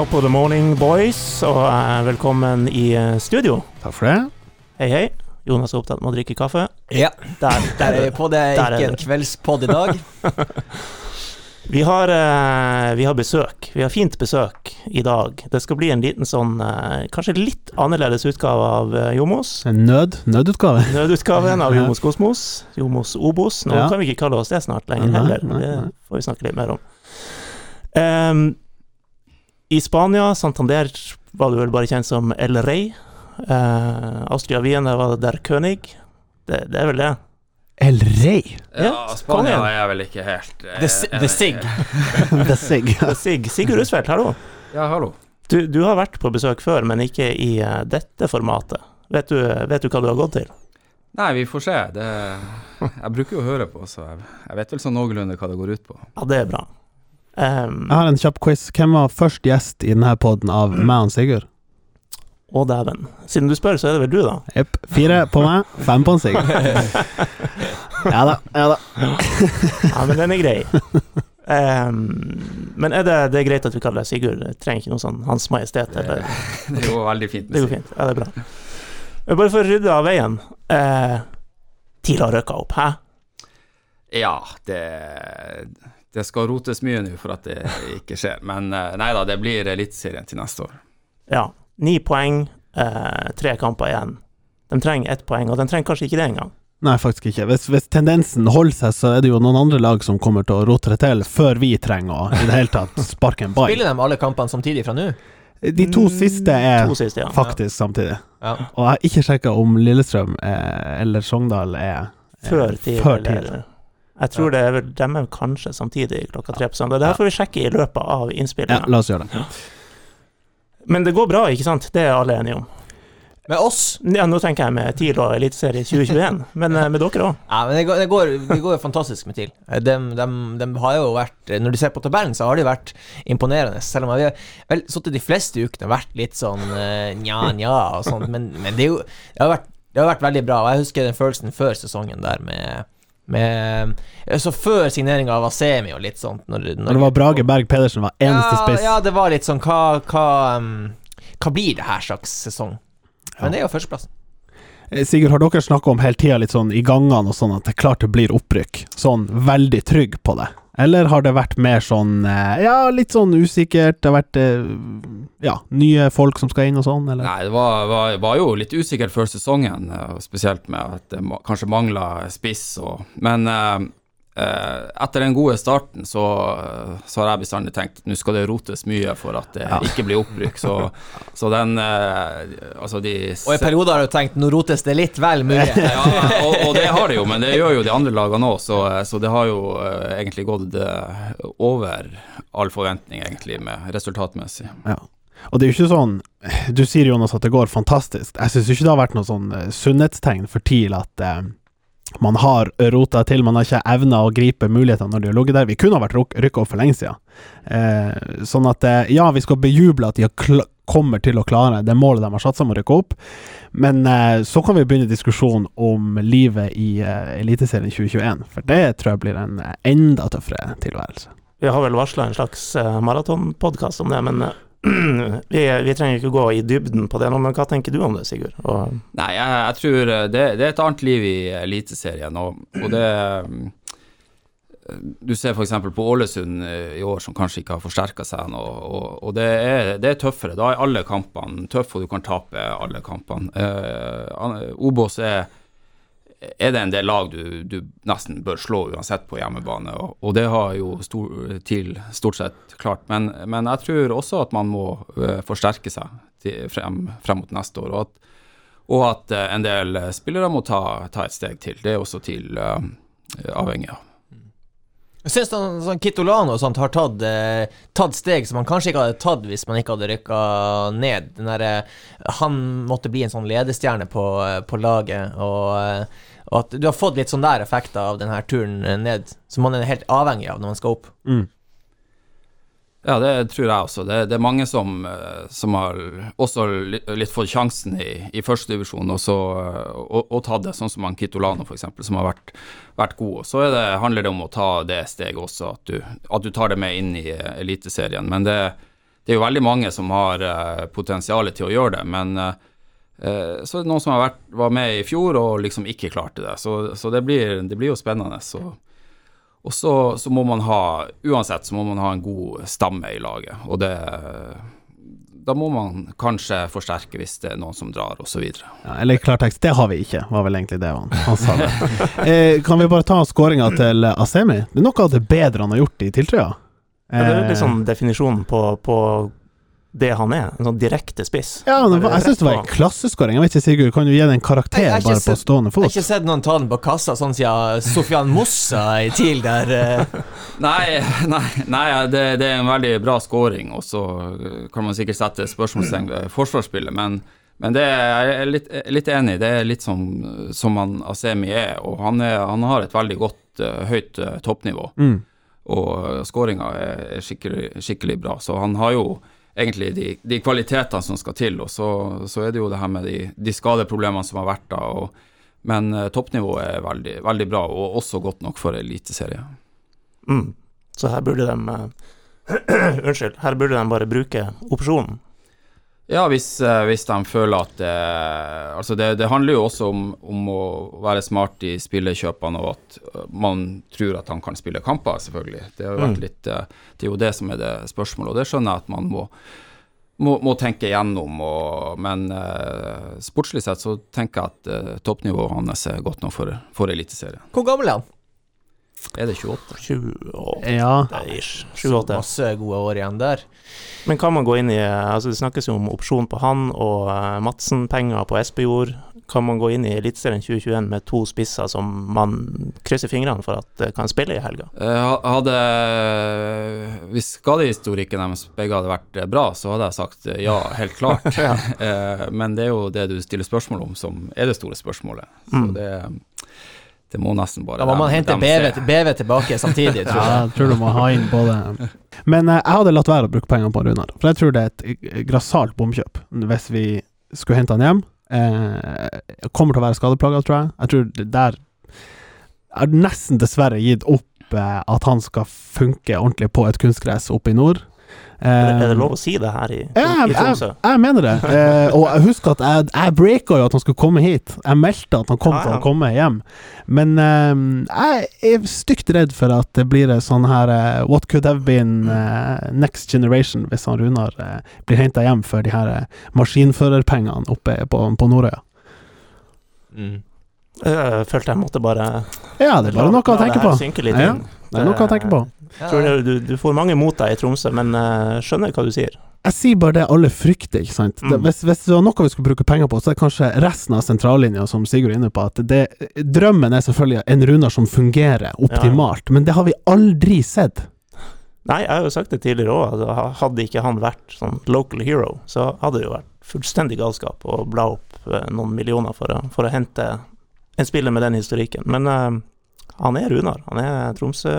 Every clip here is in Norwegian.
Top of the morning, boys, og eh, velkommen i eh, studio. Takk for det. Hei, hei. Jonas er opptatt med å drikke kaffe. Ja, Der, der er vi på. Det er Der er ikke en det. kveldspod i dag. Vi har, eh, vi har besøk. Vi har fint besøk i dag. Det skal bli en liten sånn kanskje litt annerledes utgave av Jomos. En nød, nødutgave. Nødutgaven av Jomos Kosmos. Jomos Obos. Nå Ja. kan vi ikke kalle oss det snart lenger heller. Det får vi snakke litt mer om. Ehm, I Spania, Santander, var du vel bare kjent som El Rey. Uh, Austria Wiener var det Der König. Det, det er vel det. El Rey. Ja, Ja, Spania er er vel ikke helt eh, the Sig. The Sig. Sig, Sigurd Rusfeldt, hallo. Ja, hallo. Du, du har vært på besøk før, men ikke i uh, dette formatet. Vet du, vet du hva du har gått til? Nei, vi får se. Det, jeg bruker jo å høre på, så jeg, jeg vet vel sånn noenlunde hva det går ut på. Ja, det er bra. Ehm, Jeg har en kjapp quiz. Hvem var først gjest i denne poden av meg og Sigurd? Å, dæven. Siden du spør, så er det vel du, da? Jepp. Fire på meg, fem på en Sigurd. Ja da, ja da. Ja, men den er grei. Um, men er det, det er greit at vi kaller deg Sigurd? Jeg trenger ikke noe sånn Hans Majestet, eller Det går veldig fint. Det går fint. Ja, det er bra. Bare for å rydde av veien. Eh, TIL har røkka opp, hæ? Ja, det, det skal rotes mye nå for at det ikke skjer. Men eh, nei da, det blir Eliteserien til neste år. Ja. Ni poeng, eh, tre kamper igjen. De trenger ett poeng, og de trenger kanskje ikke det engang. Nei, faktisk ikke. Hvis, hvis tendensen holder seg, så er det jo noen andre lag som kommer til å rote det til før vi trenger å i det hele tatt sparke en ball. Spiller de alle kampene samtidig fra nå? De to siste er To siste, ja. faktisk samtidig. Ja. Og jeg har ikke sjekka om Lillestrøm eh, eller Sogndal er eh, Før tid. Før eller- TIL. Jeg tror det er vel dem kanskje samtidig klokka tre på søndag. Det her får vi sjekke i løpet av Ja, la oss gjøre det. Men det går bra, ikke sant? Det er alle enige om. Med oss? Ja, nå tenker jeg med TIL og Eliteserie 2021, men eh, med dere òg. Ja, men det går, det går, det fantastisk med TIL. De, de, de har jo vært Når du ser på tabellen, så har de vært imponerende. Selv om vi har vel sittet de fleste ukene vært litt sånn eh, nja, nja og sånt. Men, men det, er jo, det, har vært, det har vært veldig bra. Og jeg husker den følelsen før sesongen der med med, så Før signeringa av Asemi og litt sånt når, Når det var Brage Berg Pedersen var eneste ja, spiss. Ja, det var litt sånn Hva, hva, um, hva blir det her slags sesong? Men det er jo førsteplassen. Eh, Sigurd, har dere snakka om hele tida litt sånn i gangene og sånn at det er klart det blir opprykk? Sånn veldig trygg på det? Eller har det vært mer sånn eh, ja, litt sånn usikkert? Det har vært eh, ja, nye folk som skal inn og sånn, eller? Nei, det var, var, var jo litt usikkert før sesongen, eh, spesielt med at det kanskje mangla spiss og Men etter den gode starten så, eh, så har jeg bestandig tenkt nå skal det rotes mye for at det Ja. ikke blir opprykk. Så, så den eh, Altså, de Og i perioder har du tenkt nå rotes det litt vel mye. ja, og, og det har det jo, men det gjør jo de andre lagene òg, så, så det har jo eh, egentlig gått eh, over all forventning, egentlig, med resultatmessig. Ja. Og det er jo ikke sånn Du sier Jonas at det går fantastisk. Jeg syns ikke det har vært noe sånn eh, sunnhetstegn for TIL at eh, man har rota til, man har ikke evna å gripe mulighetene når de har ligget der. Vi kunne ha vært rykka opp for lenge siden. Eh, sånn at eh, ja, vi skal bejuble at de kommer til å klare det målet de har satsa om å rykke opp, men eh, så kan vi begynne diskusjonen om livet i eh, Eliteserien 2021, for det tror jeg blir en eh, enda tøffere tilværelse. Vi har vel varsla en slags uh, maratonpodkast om det, men eh, vi, vi trenger ikke gå i dybden på det nå. Men hva tenker du om det, Sigurd? Og, Nei, jeg, jeg tror eh, det, det er et annet liv i Eliteserien, og, og det mm, Du ser f.eks. på Ålesund eh, i år, som kanskje ikke har forsterka seg nå, og, og det, er, det er tøffere. Da er alle kampene tøffe, og du kan tape alle kampene. Eh, Obos er er det en del lag du, du nesten bør slå uansett på hjemmebane, og, og det har jo stor, TIL stort sett klart. Men, men jeg tror også at man må eh, forsterke seg til, frem, frem mot neste år, og at, og at eh, en del spillere må ta, ta et steg til. Det er også TIL eh, avhengig av. Jeg syns sånn, sånn Kitolano og har tatt, eh, tatt steg som han kanskje ikke hadde tatt hvis man ikke hadde rykka ned. Den derre Han måtte bli en sånn ledestjerne på, eh, på laget, og, eh, og at du har fått litt sånn der effekter av denne turen eh, ned, som man er helt avhengig av når man skal opp. Mm. Ja, det tror jeg også. Det, det er mange som, eh, som har også litt, fått sjansen i, i førstedivisjon og, eh, og, og tatt det, sånn som han Kitolano f.eks., som har vært, vært god. Og Så det, handler det om å ta det steget også, at du, at du tar det med inn i eh, Eliteserien. Men det, det er jo veldig mange som har potensial til å gjøre det, men så er det noen som vært, var med i fjor og liksom ikke klarte det. Så, så det, blir, det, blir, jo spennende. Så. Og så, så, må man ha, uansett så må man ha en god stamme i laget. Og det da må man kanskje forsterke hvis det er noen som drar, osv. Ja, eller klartekst, det har vi ikke, var vel egentlig det han, han sa. eh, kan vi bare ta skåringa til Asemi? Det er noe av det bedre han har gjort i tiltrøya. Ja, det er litt sånn definisjonen på, på det han er. En sånn direkte spiss. Ja, var, jeg syns det var en klasseskåring. Jeg vet ikke, Sigurd, kan du gi det en karakter jeg, jeg bare på stående fot? Jeg har ikke sett noen ta den på kassa sånn siden Sofian Mossa i TIL der. Uh. nei, nei, nei det, det, er en veldig bra skåring, og så kan man sikkert sette spørsmålstegn ved forsvarsspillet, men, men det er jeg litt, litt enig i. Det er litt som, som han Asemi er, og han, er, han har et veldig godt, uh, høyt uh, toppnivå. Mm og skåringa er skikkelig, skikkelig, bra. Så han har jo egentlig de, de kvalitetene som skal til, og så, så, er det jo det her med de, de skadeproblemene som har vært da. Og, men uh, toppnivået er veldig, veldig, bra, og også godt nok for eliteserie. Mm. Så her burde de uh, Unnskyld, her burde de bare bruke opsjonen ja, hvis, eh, hvis, de føler at det Altså, det, det handler jo også om, om, å være smart i spillekjøpene, og at eh, man tror at han kan spille kamper, selvfølgelig. Det, har vært mm. litt, eh, det er jo det som er det spørsmålet, og det skjønner jeg at man må, må, må tenke igjennom. Og, men eh, sportslig sett så tenker jeg at eh, toppnivået hans er godt nok for, for Eliteserien. Hvor gammel er han? Er det 28? 28 ja. ish. 28. Masse gode år igjen der. Men kan man gå inn i altså Det snakkes jo om opsjon på han og uh, Madsen-penger på Espejord. Kan man gå inn i Eliteserien 2021 med to spisser som man krysser fingrene for at uh, kan spille i helga? Uh, hadde Hvis skadehistorikken deres begge hadde vært bra, så hadde jeg sagt ja, helt klart. ja. men det er jo det du stiller spørsmål om, som er det store spørsmålet. Så mm. det det må nesten bare Da må man hente BV, BV, tilbake samtidig, tror jeg. Ja, jeg tror du må ha inn både Men eh, jeg hadde latt være å bruke penger på Runar, for jeg tror det er et grassat bomkjøp hvis vi skulle hente han hjem. Eh, kommer til å være skadeplaga, tror jeg. Jeg tror det der Jeg har nesten dessverre gitt opp eh, at han skal funke ordentlig på et kunstgress oppe i nord. Er det, er det, lov å si det her i, Tromsø? Jeg, jeg, mener det. Eh, og jeg husker at jeg, jeg breaka jo at han skulle komme hit. Jeg meldte at han kom ja, til å komme hjem. Men eh, jeg er stygt redd for at det blir sånn her uh, What could have been uh, next generation hvis han Runar uh, blir henta hjem for de her maskinførerpengene oppe på, på Nordøya. Mm. Jeg følte jeg måtte bare Ja, det er bare noe å tenke på. Ja, det er noe å tenke på. Tror du, du, får mange mot deg i Tromsø, men uh, skjønner hva du sier. Jeg sier bare det alle frykter, ikke sant. Mm. Det, hvis, hvis, det var noe vi skulle bruke penger på, så er det kanskje resten av sentrallinja, som Sigurd er inne på. At det, drømmen er selvfølgelig en Runar som fungerer optimalt, ja. men det har vi aldri sett. Nei, jeg har jo sagt det tidligere òg. Altså, hadde ikke han vært sånn local hero, så hadde det jo vært fullstendig galskap å bla opp uh, noen millioner for å, for å, hente en spiller med den historikken. Men uh, han er Runar. Han er Tromsø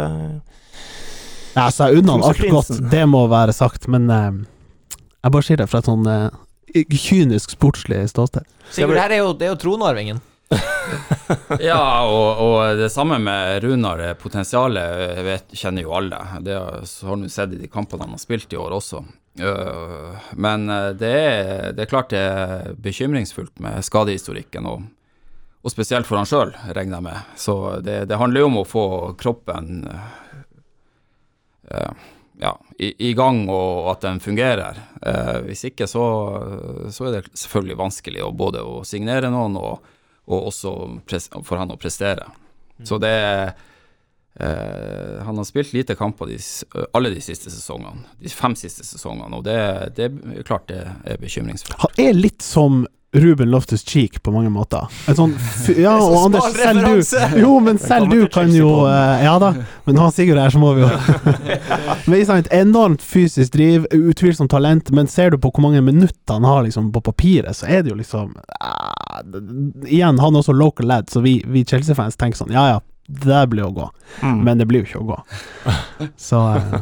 ja, så jeg unner han alt godt, det må være sagt, men eh, jeg bare sier det fra et sånn eh, kynisk sportslig ståsted. Sigurd, her er jo, det er jo tronarvingen. ja, og, og, det samme med Runar. Potensialet vet, kjenner jo alle. Det har du sett i de kampene han har spilt i år også. Uh, men det er, det er, klart det er bekymringsfullt med skadehistorikken, og, og spesielt for han sjøl, regner jeg med. Så det, det handler jo om å få kroppen Eh, ja, i, i, gang og at den fungerer. Eh, hvis ikke så, så, er det selvfølgelig vanskelig å både å signere noen og, og også for han å prestere. Mm. Så det eh, Han har spilt lite kamper de, alle de siste sesongene, de fem siste sesongene, og det, det er klart det er bekymringsfullt. Han er litt som Ruben Loftus Cheek på mange måter. En sånn Ja, og Anders, selv du Jo, men selv du kan jo uh, Ja da, men han Sigurd her, så må vi jo Men ikke sant, enormt fysisk driv, utvilsomt talent, men ser du på hvor mange minutter han har liksom på papiret, så er det jo liksom uh, Igjen, han er også local lad, så vi, vi Chelsea-fans tenker sånn Ja ja, det der blir å gå. Mm. Men det blir jo ikke å gå. Så uh,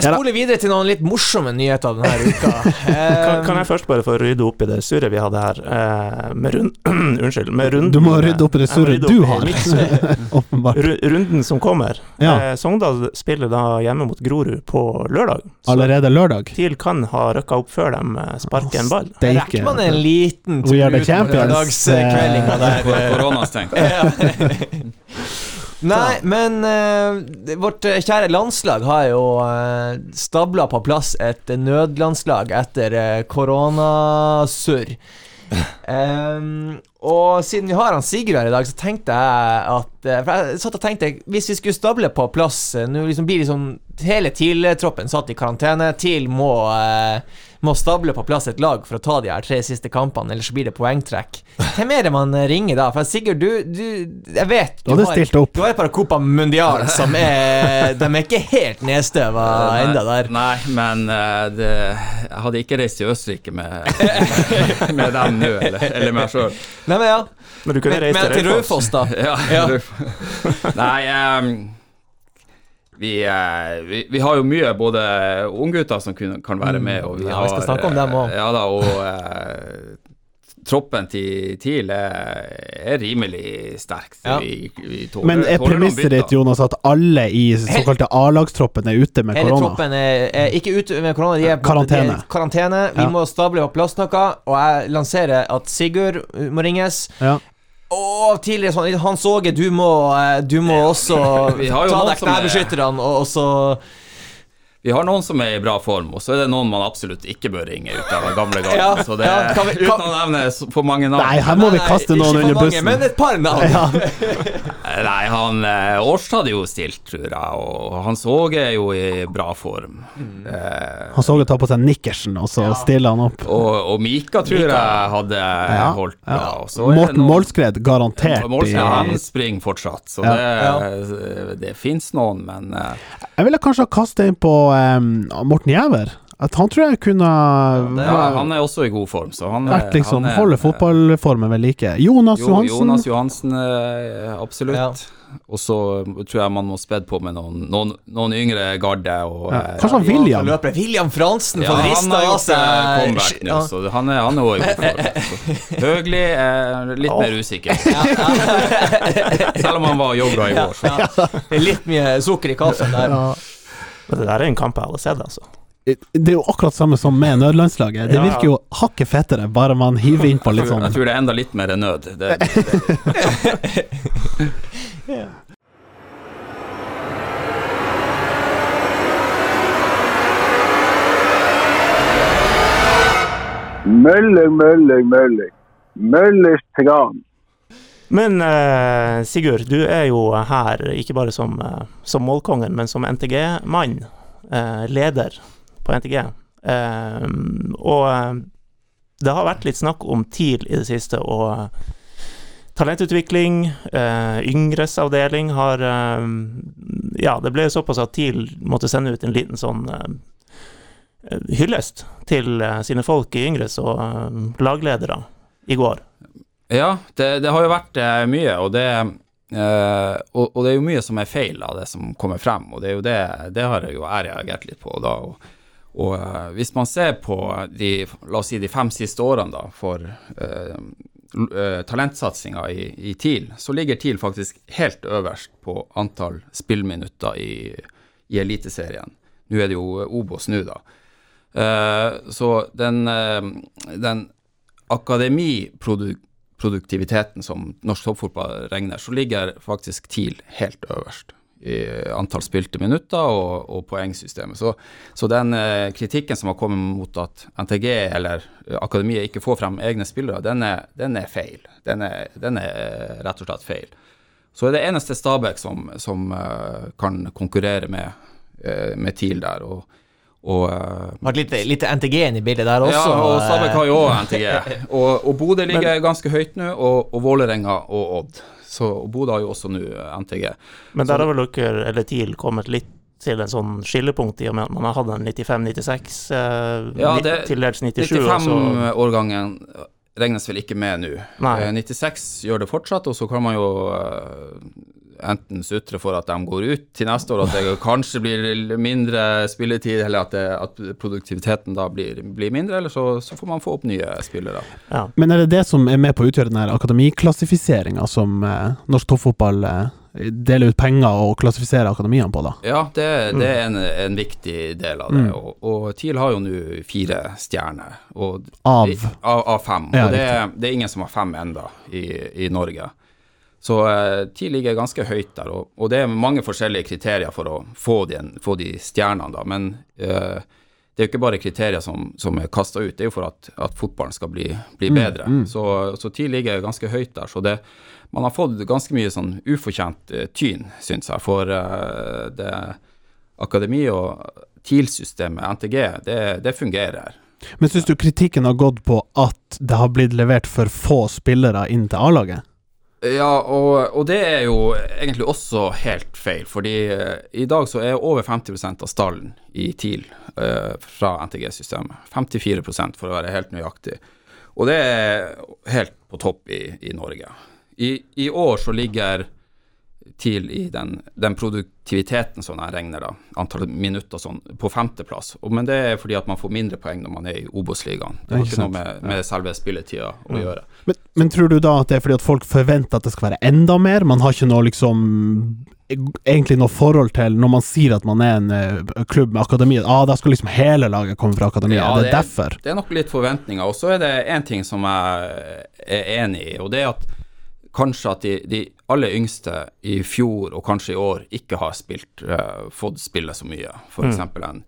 Jeg spoler videre til noen litt morsomme nyheter denne uka. Kan, kan jeg først bare få rydde opp i det surret vi hadde her, uh, med rund... Unnskyld, med runden Du må rydde opp i det surret du har. Åpenbart. Runden som kommer. Ja. Uh, Sogndal spiller da hjemme mot Grorud på lørdag. Så Allerede lørdag. TIL kan ha røkka opp før de eh, sparker en ball. Rekker man en liten tur champions. lørdagskveldinga der? Kor- Koronastengt. Nei, men uh, vårt eh, kjære landslag har jo uh, stabla på plass et nødlandslag etter uh, koronasurr. Um, og siden vi har han Sigurd her i dag, så tenkte jeg at eh, For jeg satt og tenkte Hvis vi skulle stable på plass eh, Nå liksom blir liksom Hele TIL-troppen satt i karantene. TIL må eh, Må stable på plass et lag for å ta de her tre siste kampene, ellers så blir det poengtrekk. Hvem er det man eh, ringer da? For Sigurd, du, du Jeg vet Du hadde stilt opp. Du har et par Copa Mundial som er De er ikke helt nedstøva enda der. Nei, men eh, det, jeg hadde ikke reist til Østerrike med, med dem nå, eller, eller meg sjøl. Men ja. Men du kunne reist men til Raufoss, da. Ja, Ja. Nei, ehm, vi, eh, vi, vi har jo mye både unggutter som kun, kan være med, og vi Mm. Ja, vi skal har, snakke om dem eh, også. Ja da, og eh, troppen til TIL er, er rimelig sterk. Ja. Vi, vi tåler, Men er premisset ditt, Jonas, at alle i såkalte A-lagstroppen er ute med Hele korona? troppen er, er ikke ute med korona, de er på Karantene. De er karantene. Vi Ja. må stable opp plass noe, og jeg lanserer at Sigurd uh, må ringes. Og tidligere sånn Hans Åge, du må, eh, du må også ta deg er- og og så Vi har noen som er i bra form, og så er det noen man absolutt ikke bør ringe ut av den gamle garden. Ja, så det, ja, kan vi- kan- uten å nevne for mange navn. Nei, her må vi Nei, kaste ikke noen for under mange. Men et par navn. Nei, han eh, Årstad hadde jo stilt, tror jeg, og Hans Åge er jo i bra form. Mm. Eh, Han så jo ta på seg nikkersen, og så stiller han opp. og, og Mika tror jeg hadde holdt bra. ja. og så er Morten noen- Molskred, garantert. Målskred, han springer fortsatt, så Ja. det, det fins noen, men eh, Jeg ville kanskje ha kastet inn på em, Morten Jæver. At han tror jeg kunne ja, han er også i god form, så han er- vært liksom han er- Holder fotballformen ved like. Jonas Jo, Johansen. Jonas Johansen, eh, absolutt. Ja. Og så tror jeg man må spedd på med noen, noen, noen yngre garde. Og, Ja. eh, Kanskje han William? Løper William Fransen Ja, får rista av seg Ja. han er, han er også i god form. Så Høgli er litt mer usikker. Selv om han var og jogga i går. Så. Ja. Er litt mye sukker i kaffen der. Men det der er en kamp jeg hadde sett, altså. Det er jo akkurat samme som med nødlandslaget. Det Ja. virker jo hakket fettere, bare man hiver inn på litt Jeg sånn tror det er enda litt mer nød. Det, det, Mølling, mølling, mølling. Møllers tran. Men uh, Sigurd, du er jo her ikke bare som, uh, som målkongen, men som NTG-mann. Uh, leder på NTG. Eh, og eh, det har vært litt snakk om TIL i det siste, og eh, talentutvikling, eh, yngres avdeling har eh, Ja, det ble såpass at TIL måtte sende ut en liten sånn eh, hyllest til eh, sine folk i Yngres og eh, lagledere i går. Ja, det, det har jo vært eh, mye, og det eh, og, og det er jo mye som er feil av det som kommer frem, og det er jo det Det har jeg jo jeg reagert litt på da. og og eh, hvis man ser på de, la oss si de fem siste årene da, for uh, talentsatsinga i, i TIL, så ligger TIL faktisk helt øverst på antall spillminutter i, i Eliteserien. Nå er det jo Obos nå, da. Så den, den akademiproduktiviteten som norsk toppfotball regner, så ligger faktisk TIL helt øverst i antall spilte minutter og, og poengsystemet. Så, så den eh, kritikken som har kommet mot at NTG eller akademiet ikke får frem egne spillere, den er, den er feil. Den er, den er eh, rett og slett feil. Så er det eneste Stabæk som, som eh, kan konkurrere med, med TIL der. og og eh, Har litt, litt NTG-en i bildet der også. ja, og Stabæk har jo eh, òg NTG. Og, og Bodø ligger ganske høyt nå, og, og Vålerenga og Odd. Så Bodø har jo også nå NTG. Men der har vel dere, eller TIL, kommet litt til en sånn skillepunkt i og med at man har hatt en 95-96, eh, Ja, det- til dels 97, og så 95-årgangen regnes vel ikke med nå. Nei. Eh, 96 gjør det fortsatt, og så kan man jo eh, enten sutre for at de går ut til neste år, at det kanskje blir mindre spilletid, eller at, det, at produktiviteten da blir, blir mindre, eller så, så, får man få opp nye spillere. Ja. Men er det det som er med på å utgjøre den akademiklassifiseringa som eh, norsk toppfotball eh, deler ut penger og klassifiserer akademiene på, da? Ja, det, det er en, en viktig del av det. Mm. Og, og TIL har jo nå fire stjerner. Og Av av, av fem. Ja, og det, det er ingen som har fem enda i, i Norge. Så eh, TIL ligger ganske høyt der, og, og det er mange forskjellige kriterier for å få de, få de stjernene, da. Men eh, det er jo ikke bare kriterier som, som er kasta ut, det er jo for at, at fotballen skal bli, bli Mm, bedre. mm. Så, så TIL ligger ganske høyt der. Så det, man har fått ganske mye sånn ufortjent eh, tyn, syns jeg, for eh, det akademi- og TIL-systemet, NTG, det, det fungerer. Men syns du kritikken har gått på at det har blitt levert for få spillere inn til A-laget? Ja, og, og det er jo egentlig også helt feil, fordi uh, i dag så er over 50% av stallen i TIL uh, fra NTG-systemet. 54% for å være helt nøyaktig. Og det er helt på topp i, i Norge. I, I år så ligger TIL i den, den produktiviteten som jeg regner, da, antall minutter sånn, på femteplass. Men det er fordi at man får mindre poeng når man er i Obos-ligaen. Det har Ikke ikke noe med, med selve spilletida å ja. gjøre. Men, men tror du da at det er fordi at folk forventer at det skal være enda mer? Man har ikke noe liksom Egentlig noe forhold til når man sier at man er en uh, klubb med akademi, ah, da skal liksom hele laget komme fra akademiet. Ja, det er det er- derfor. Det er nok litt forventninger. Og så er det én ting som jeg er enig i, og det er at kanskje at de, de aller yngste i fjor og kanskje i år ikke har spilt, uh, fått spille så mye. For Mm. eksempel en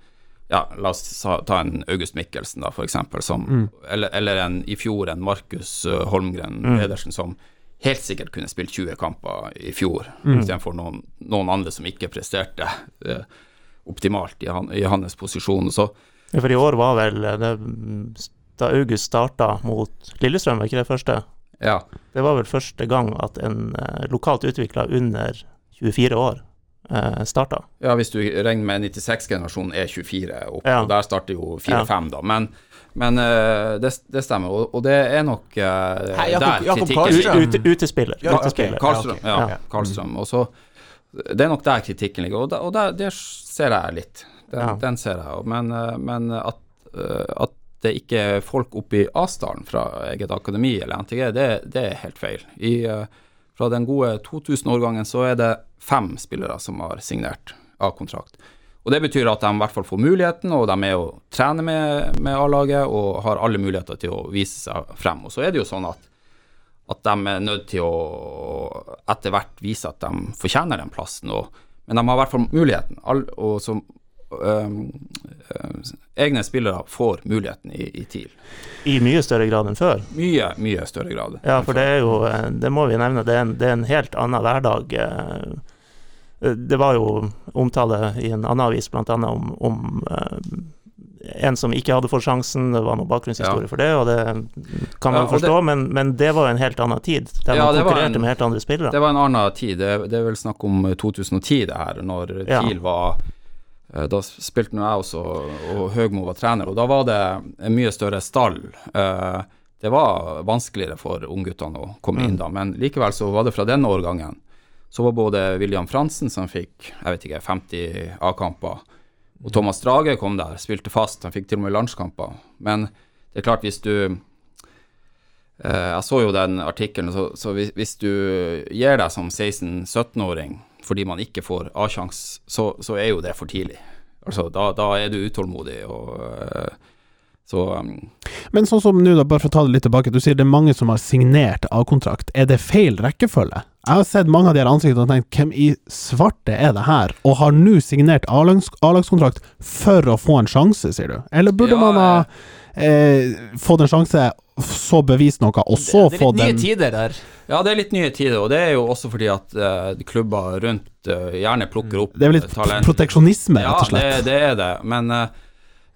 ja, la oss ta en August Mikkelsen, da, for eksempel, som, Mm. eller, eller en i fjor en Markus eh, Holmgren Mm. Pedersen, som helt sikkert kunne spilt 20 kamper i fjor, Mm. istedenfor noen, noen andre som ikke presterte uh, optimalt i, han, i hans posisjon. Så Ja, For i år var vel det, Da August starta mot Lillestrøm, var ikke det første? Ja. Det var vel første gang at en eh, lokalt utvikla under 24 år eh, starta. Ja, hvis du regner med 96-generasjonen er 24 opp, Ja. og der starter jo 4-5, da. Men, men eh, det, det stemmer, og, og det er nok uh, Hei, Jakob- der Jakob kritikken. Ute, utespiller. Ja, utespiller. Karlstrøm, Ja, okay. Ja. Karlstrøm. Og så Det er nok der kritikken ligger, og, der, og der, der ser jeg litt. Den, Ja. den ser jeg. Men, eh, men at, eh, at det ikke er folk oppe i Asdalen fra eget akademi eller NTG, det, det er helt feil. I, eh, fra den gode 2000-årgangen så er det fem spillere som har signert A-kontrakt. Og Det betyr at de i hvert fall får muligheten, og de er med å trene med, med A-laget og har alle muligheter til å vise seg frem. Og så er det jo sånn at, at de er nødt til å etter hvert vise at de fortjener den plassen. Og, men de har i hvert fall muligheten. All, og så, øhm, egne spillere får muligheten i, i TIL. I mye større grad enn før. Mye, mye større grad. Ja, for det er jo eh, Det må vi nevne, det er en, det er en helt annen hverdag. eh. Det var jo omtale i en annen avis annet om, om en som ikke hadde fått sjansen, det var noe bakgrunnshistorie Ja. for det, og det kan man ja, forstå, men, men det var jo en helt annen tid, der Ja, man det var konkurrerte en- med helt andre spillere. Det var en annen tid. Det, det er vel snakk om 2010, det her, når. TIL var Da spilte nå jeg også, og Høgmo var trener, og da var det en mye større stall. Eh, Det var vanskeligere for ungguttene å komme Mm. inn da, men likevel så var det fra denne årgangen. Så var både William Fransen, som fikk jeg vet ikke, 50 A-kamper, og Thomas Drage kom der, spilte fast, han fikk til og med landskamper. Men det er klart, hvis du eh, Jeg så jo den artikkelen, så, så hvis, hvis du gir deg som 16-17-åring fordi man ikke får A-sjanse, så, så er jo det for tidlig. Altså, da, da er du utålmodig, og eh, så um, Men sånn som nå, da, bare for å ta det litt tilbake, du sier det er mange som har signert A-kontrakt. Er det feil rekkefølge? Jeg har sett mange av de her ansiktene og tenkt hvem i svarte er det her? Og har nå signert A-lags- A-lagskontrakt for å få en sjanse, sier du? Eller burde Ja, man ha eh, fått en sjanse, så bevist noe, og så det er litt nye tider der. Ja, det er litt nye tider, og det er jo også fordi at eh, klubber rundt eh, gjerne plukker opp Det er vel litt eh, talent. proteksjonisme, rett og Ja, det, det er det. Men eh,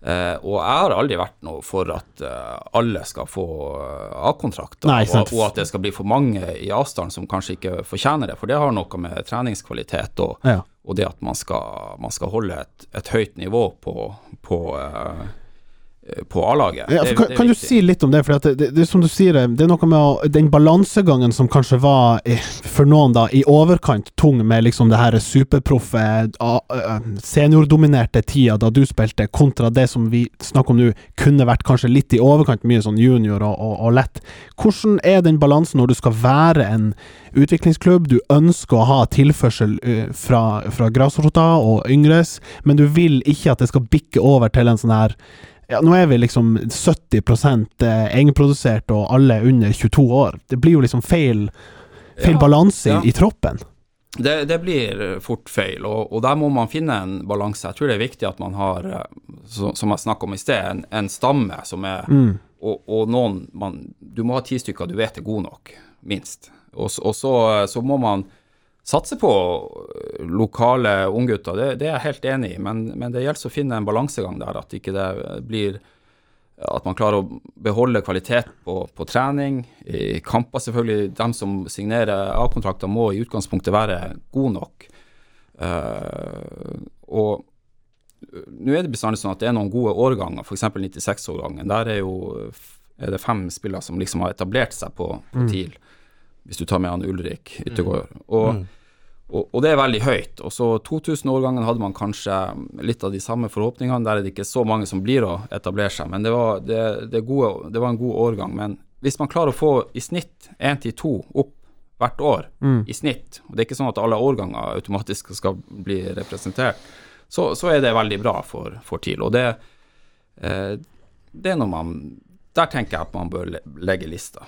Uh, Og jeg har aldri vært noe for at uh, alle skal få uh, A-kontrakter, og, og at det skal bli for mange i avstand som kanskje ikke fortjener det. For det har noe med treningskvalitet og, Ja. og det at man skal, man skal holde et, et høyt nivå på, på, eh, på A-laget. Ja, Det- kan, kan du si litt om det? For det, det, det som du sier, det er noe med å, den balansegangen som kanskje var eh, for noen da i overkant tung med liksom det her superproffe, eh, seniordominerte tida da du spilte, kontra det som vi snakker om nå, kunne vært kanskje litt i overkant mye sånn junior og, og, og lett. Hvordan er den balansen når du skal være en utviklingsklubb, du ønsker å ha tilførsel eh, fra, fra grasrota og yngres, men du vil ikke at det skal bikke over til en sånn her ja, nå er vi liksom 70 eh, egenprodusert, og alle er under 22 år. Det blir jo liksom feil, feil Ja, balanse ja. i, troppen. Det, det blir eh, fort feil, og, og der må man finne en balanse. Jeg tror det er viktig at man har, eh, så, som jeg snakket om i sted, en, en stamme som er Mm. og, og noen man, Du må ha ti stykker du vet er gode nok, minst. Og, og så, så må man satse på øh, lokale unggutter, det, det er jeg helt enig i, men, men det gjelder å finne en balansegang der, at ikke det blir at man klarer å beholde kvalitet på, på trening. I kamper, selvfølgelig. De som signerer A-kontrakter, må i utgangspunktet være gode nok. Uh, og øh, nå er det bestandig sånn at det er noen gode årganger, f.eks. 96-årgangen. Der er jo er det fem spillere som liksom har etablert seg på, på TIL, hvis du tar med han Ulrik Yttergård. Og, og, og det er veldig høyt. Og så 2000-årgangen hadde man kanskje litt av de samme forhåpningene. Der er det ikke så mange som blir å etablere seg, men det var, det, det gode, det var en god årgang. Men hvis man klarer å få i snitt én til to opp hvert år, i snitt, og det er ikke sånn at alle årganger automatisk skal bli representert, så, så er det veldig bra for, for TIL. Og det, eh, det er noe man Der tenker jeg at man bør legge lista.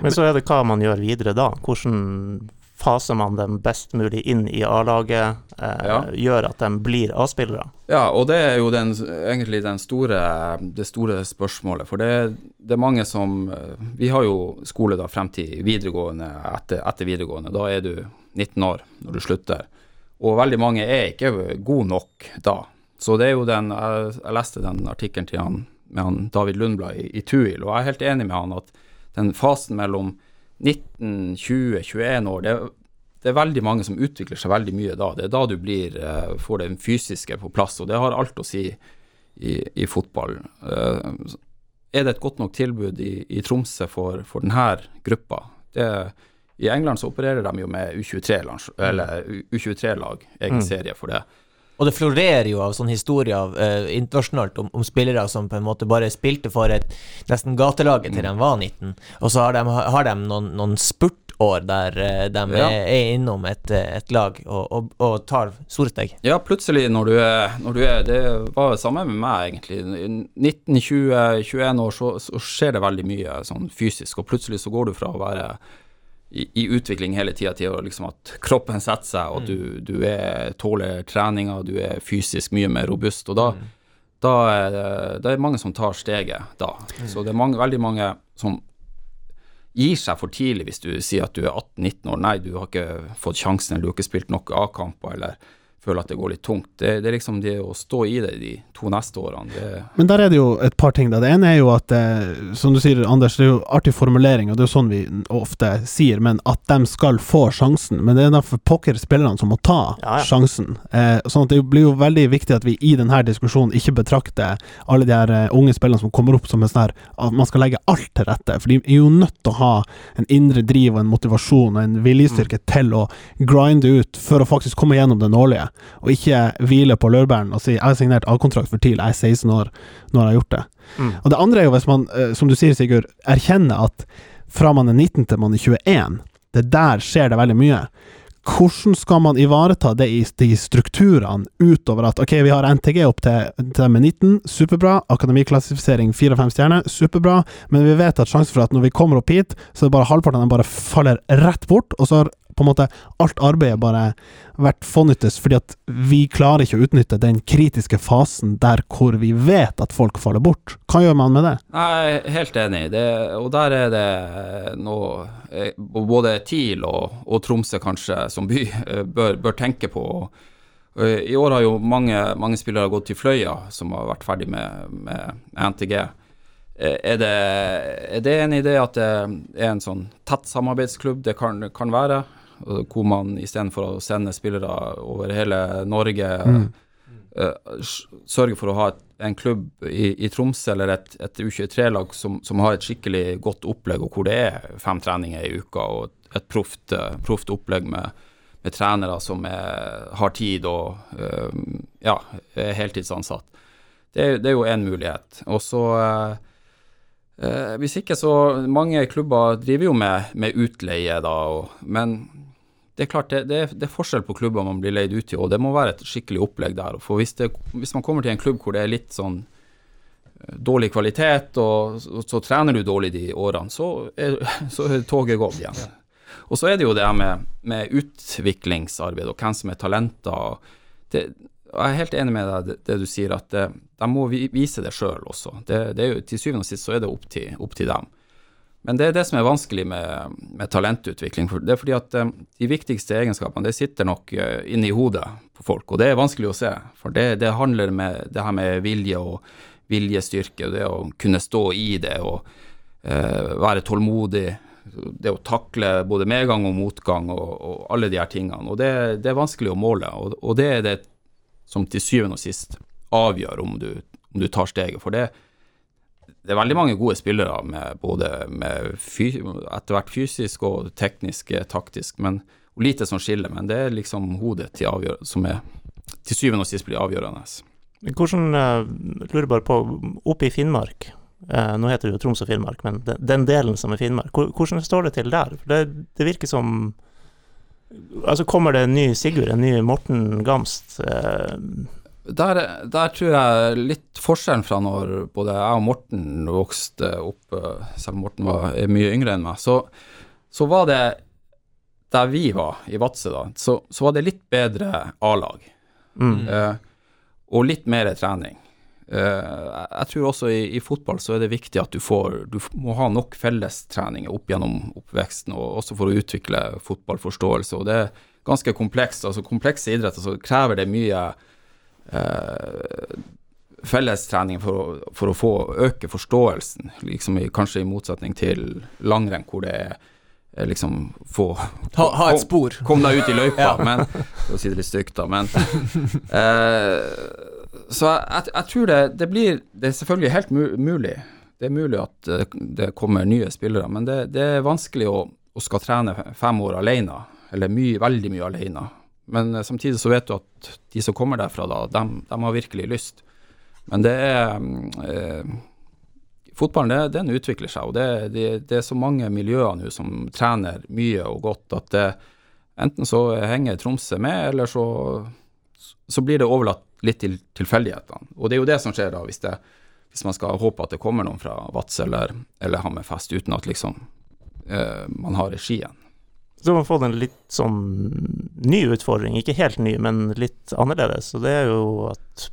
Men så er det hva man gjør videre da. Hvordan faser man dem best mulig inn i A-laget, eh, Ja. gjør at de blir A-spillere? Ja, og det er jo den, egentlig den store, det store spørsmålet. For det, det er mange som eh, Vi har jo skole da frem til videregående, etter, etter videregående. Da er du 19 år når du slutter. Og veldig mange er ikke gode nok da. Så det er jo den Jeg, jeg leste den artikkelen til han, med han David Lundblad i, i Tuil, og jeg er helt enig med han at den fasen mellom 19, 20, 21 år, det, det er veldig mange som utvikler seg veldig mye da. Det er da du blir, eh, får det fysiske på plass, og det har alt å si i, i fotball. Eh, er det et godt nok tilbud i, i Tromsø for, for denne gruppa? Det, I England så opererer de jo med U23-lag, U23-lag, egen serie for det. Og det florerer jo av sånne historier uh, internasjonalt om, om spillere som på en måte bare spilte for et nesten gatelaget til de var 19, og så har de, har de noen, noen spurtår der eh, de Ja. er, er innom et, eh, et lag og, og, og tar store steg. Ja, plutselig når du er, når du er Det var det samme med meg, egentlig. 19-20-21 år så, så skjer det veldig mye sånn fysisk, og plutselig så går du fra å være i, i utvikling hele tida til liksom at kroppen setter seg, og at du, du er, tåler treninga, du er fysisk mye mer robust. Og da, da er det, det er mange som tar steget da. Så det er mange, veldig mange som gir seg for tidlig hvis du sier at du er 18-19 år. Nei, du har ikke fått sjansen, eller du har ikke spilt nok A-kamper, eller føler at det går litt tungt. Det, det er liksom det å stå i det de to neste årene. Det, Men der er det jo et par ting. da Det ene er jo at, eh, som du sier, Anders, det er jo artig formulering, og det er jo sånn vi ofte sier, men at de skal få sjansen. Men det er derfor pokker spillerne som må ta Ja, ja. sjansen. Eh, sånn at det blir jo veldig viktig at vi i denne diskusjonen ikke betrakter alle de her uh, unge spillerne som kommer opp som en sånn her at man skal legge alt til rette. For de er jo nødt til å ha en indre driv og en motivasjon og en viljestyrke til å grinde ut for å faktisk komme gjennom det og ikke hvile på laurbæren og si 'jeg har signert A-kontrakt for TIL, jeg er 16 år når jeg har gjort det'. Mm. Og det andre er jo hvis man, eh, som du sier Sigurd, erkjenner at fra man er 19 til man er 21, det der skjer det veldig mye. Hvordan skal man ivareta det i de strukturene utover at ok, vi har NTG opp til, til med 19, superbra, akademiklassifisering 4 og 5 stjerner, superbra, men vi vet at sjansen for at når vi kommer opp hit, så er det bare halvparten av dem bare faller rett bort, og så har på en måte alt arbeidet bare vært fånyttes fordi at vi klarer ikke å utnytte den kritiske fasen der hvor vi vet at folk faller bort. Hva gjør man med det? jeg er helt enig, det, og der er det noe eh, både TIL og, og Tromsø kanskje som by eh, bør, bør tenke på. Eh, I år har jo mange, mange spillere gått til Fløya, som har vært ferdig med, med NTG. Er det, er det en idé at det er en sånn tett samarbeidsklubb? Det kan, kan være. Hvor man istedenfor å sende spillere over hele Norge, mm. uh, sørger for å ha et, en klubb i, i Tromsø eller et, et U23-lag som, som har et skikkelig godt opplegg, og hvor det er fem treninger i uka og et, et proft, eh, proft opplegg med, med trenere som er, har tid og uh, ja, er heltidsansatt. Det, det er jo én mulighet. Og så uh, eh, Hvis ikke, så Mange klubber driver jo med, med utleie, da, og, men det er klart, det, det, er, det er forskjell på klubber man blir leid ut til, og det må være et skikkelig opplegg der. For hvis, det, hvis man kommer til en klubb hvor det er litt sånn eh, dårlig kvalitet, og så, så trener du dårlig de årene, så er, så er toget gått igjen. Og så er det jo det med, med utviklingsarbeid og hvem som er talenter. Det, jeg er helt enig med deg det, det du sier, at de må vise det sjøl også. Det, det er jo, til syvende og sist så er det opp til, opp til dem. Men det er det som er vanskelig med, med talentutvikling. Det er fordi at eh, de viktigste egenskapene det sitter nok eh, inni hodet på folk, og det er vanskelig å se. For det, det handler med det her med vilje og viljestyrke, og det å kunne stå i det og eh, være tålmodig. Det å takle både medgang og motgang og, og alle de her tingene. Og det, det er vanskelig å måle, og, og det er det som til syvende og sist avgjør om du, om du tar steget. For det, det er veldig mange gode spillere med både med etter hvert fysisk og teknisk, eh, taktisk, men og lite som skiller. Men det er liksom hodet til som er til syvende og sist blir avgjørende. Hvordan eh, Lurer bare på, oppe i Finnmark eh, Nå heter det jo Troms og Finnmark, men den delen som er Finnmark, hvordan står det til der? Det, det virker som Altså, kommer det en ny Sigurd, en ny Morten Gamst? Der, der tror jeg litt forskjellen fra når både jeg og Morten vokste opp, eh, selv om Morten var, mye yngre enn meg, så, så var det der vi var, i Vadsø, da, så, så var det litt bedre A-lag. mm. Eh, og litt mer trening. Eh, jeg tror også i, i fotball så er det viktig at du får Du må ha nok fellestreninger opp gjennom oppveksten, og også for å utvikle fotballforståelse. Og det er ganske komplekst. Altså komplekse idretter så krever det mye eh, fellestrening for å, for å få øke forståelsen, liksom i, kanskje i motsetning til langrenn, hvor det er liksom få Ha, ha et spor. Kom deg ut i løypa, Ja. men For å si det litt stygt, da, men eh, Så jeg, jeg, jeg tror det, det blir Det er selvfølgelig helt mulig. Det er mulig at eh, det kommer nye spillere, men det, det er vanskelig å, å skal trene fem år alene, eller mye, veldig mye alene. Men eh, samtidig så vet du at de som kommer derfra, da, de, dem har virkelig lyst. Men det er eh, Fotballen det, den utvikler seg, og det, det, det er så mange miljøer nå som trener mye og godt at det, enten så henger Tromsø med, eller så, så blir det overlatt litt til tilfeldighetene. Og det er jo det som skjer da, hvis, hvis man skal håpe at det kommer noen fra Vadsø eller, eller Hammerfest, uten at liksom eh, man har regien. Så har man fått en litt sånn ny utfordring, ikke helt ny, men litt annerledes. Og det er jo at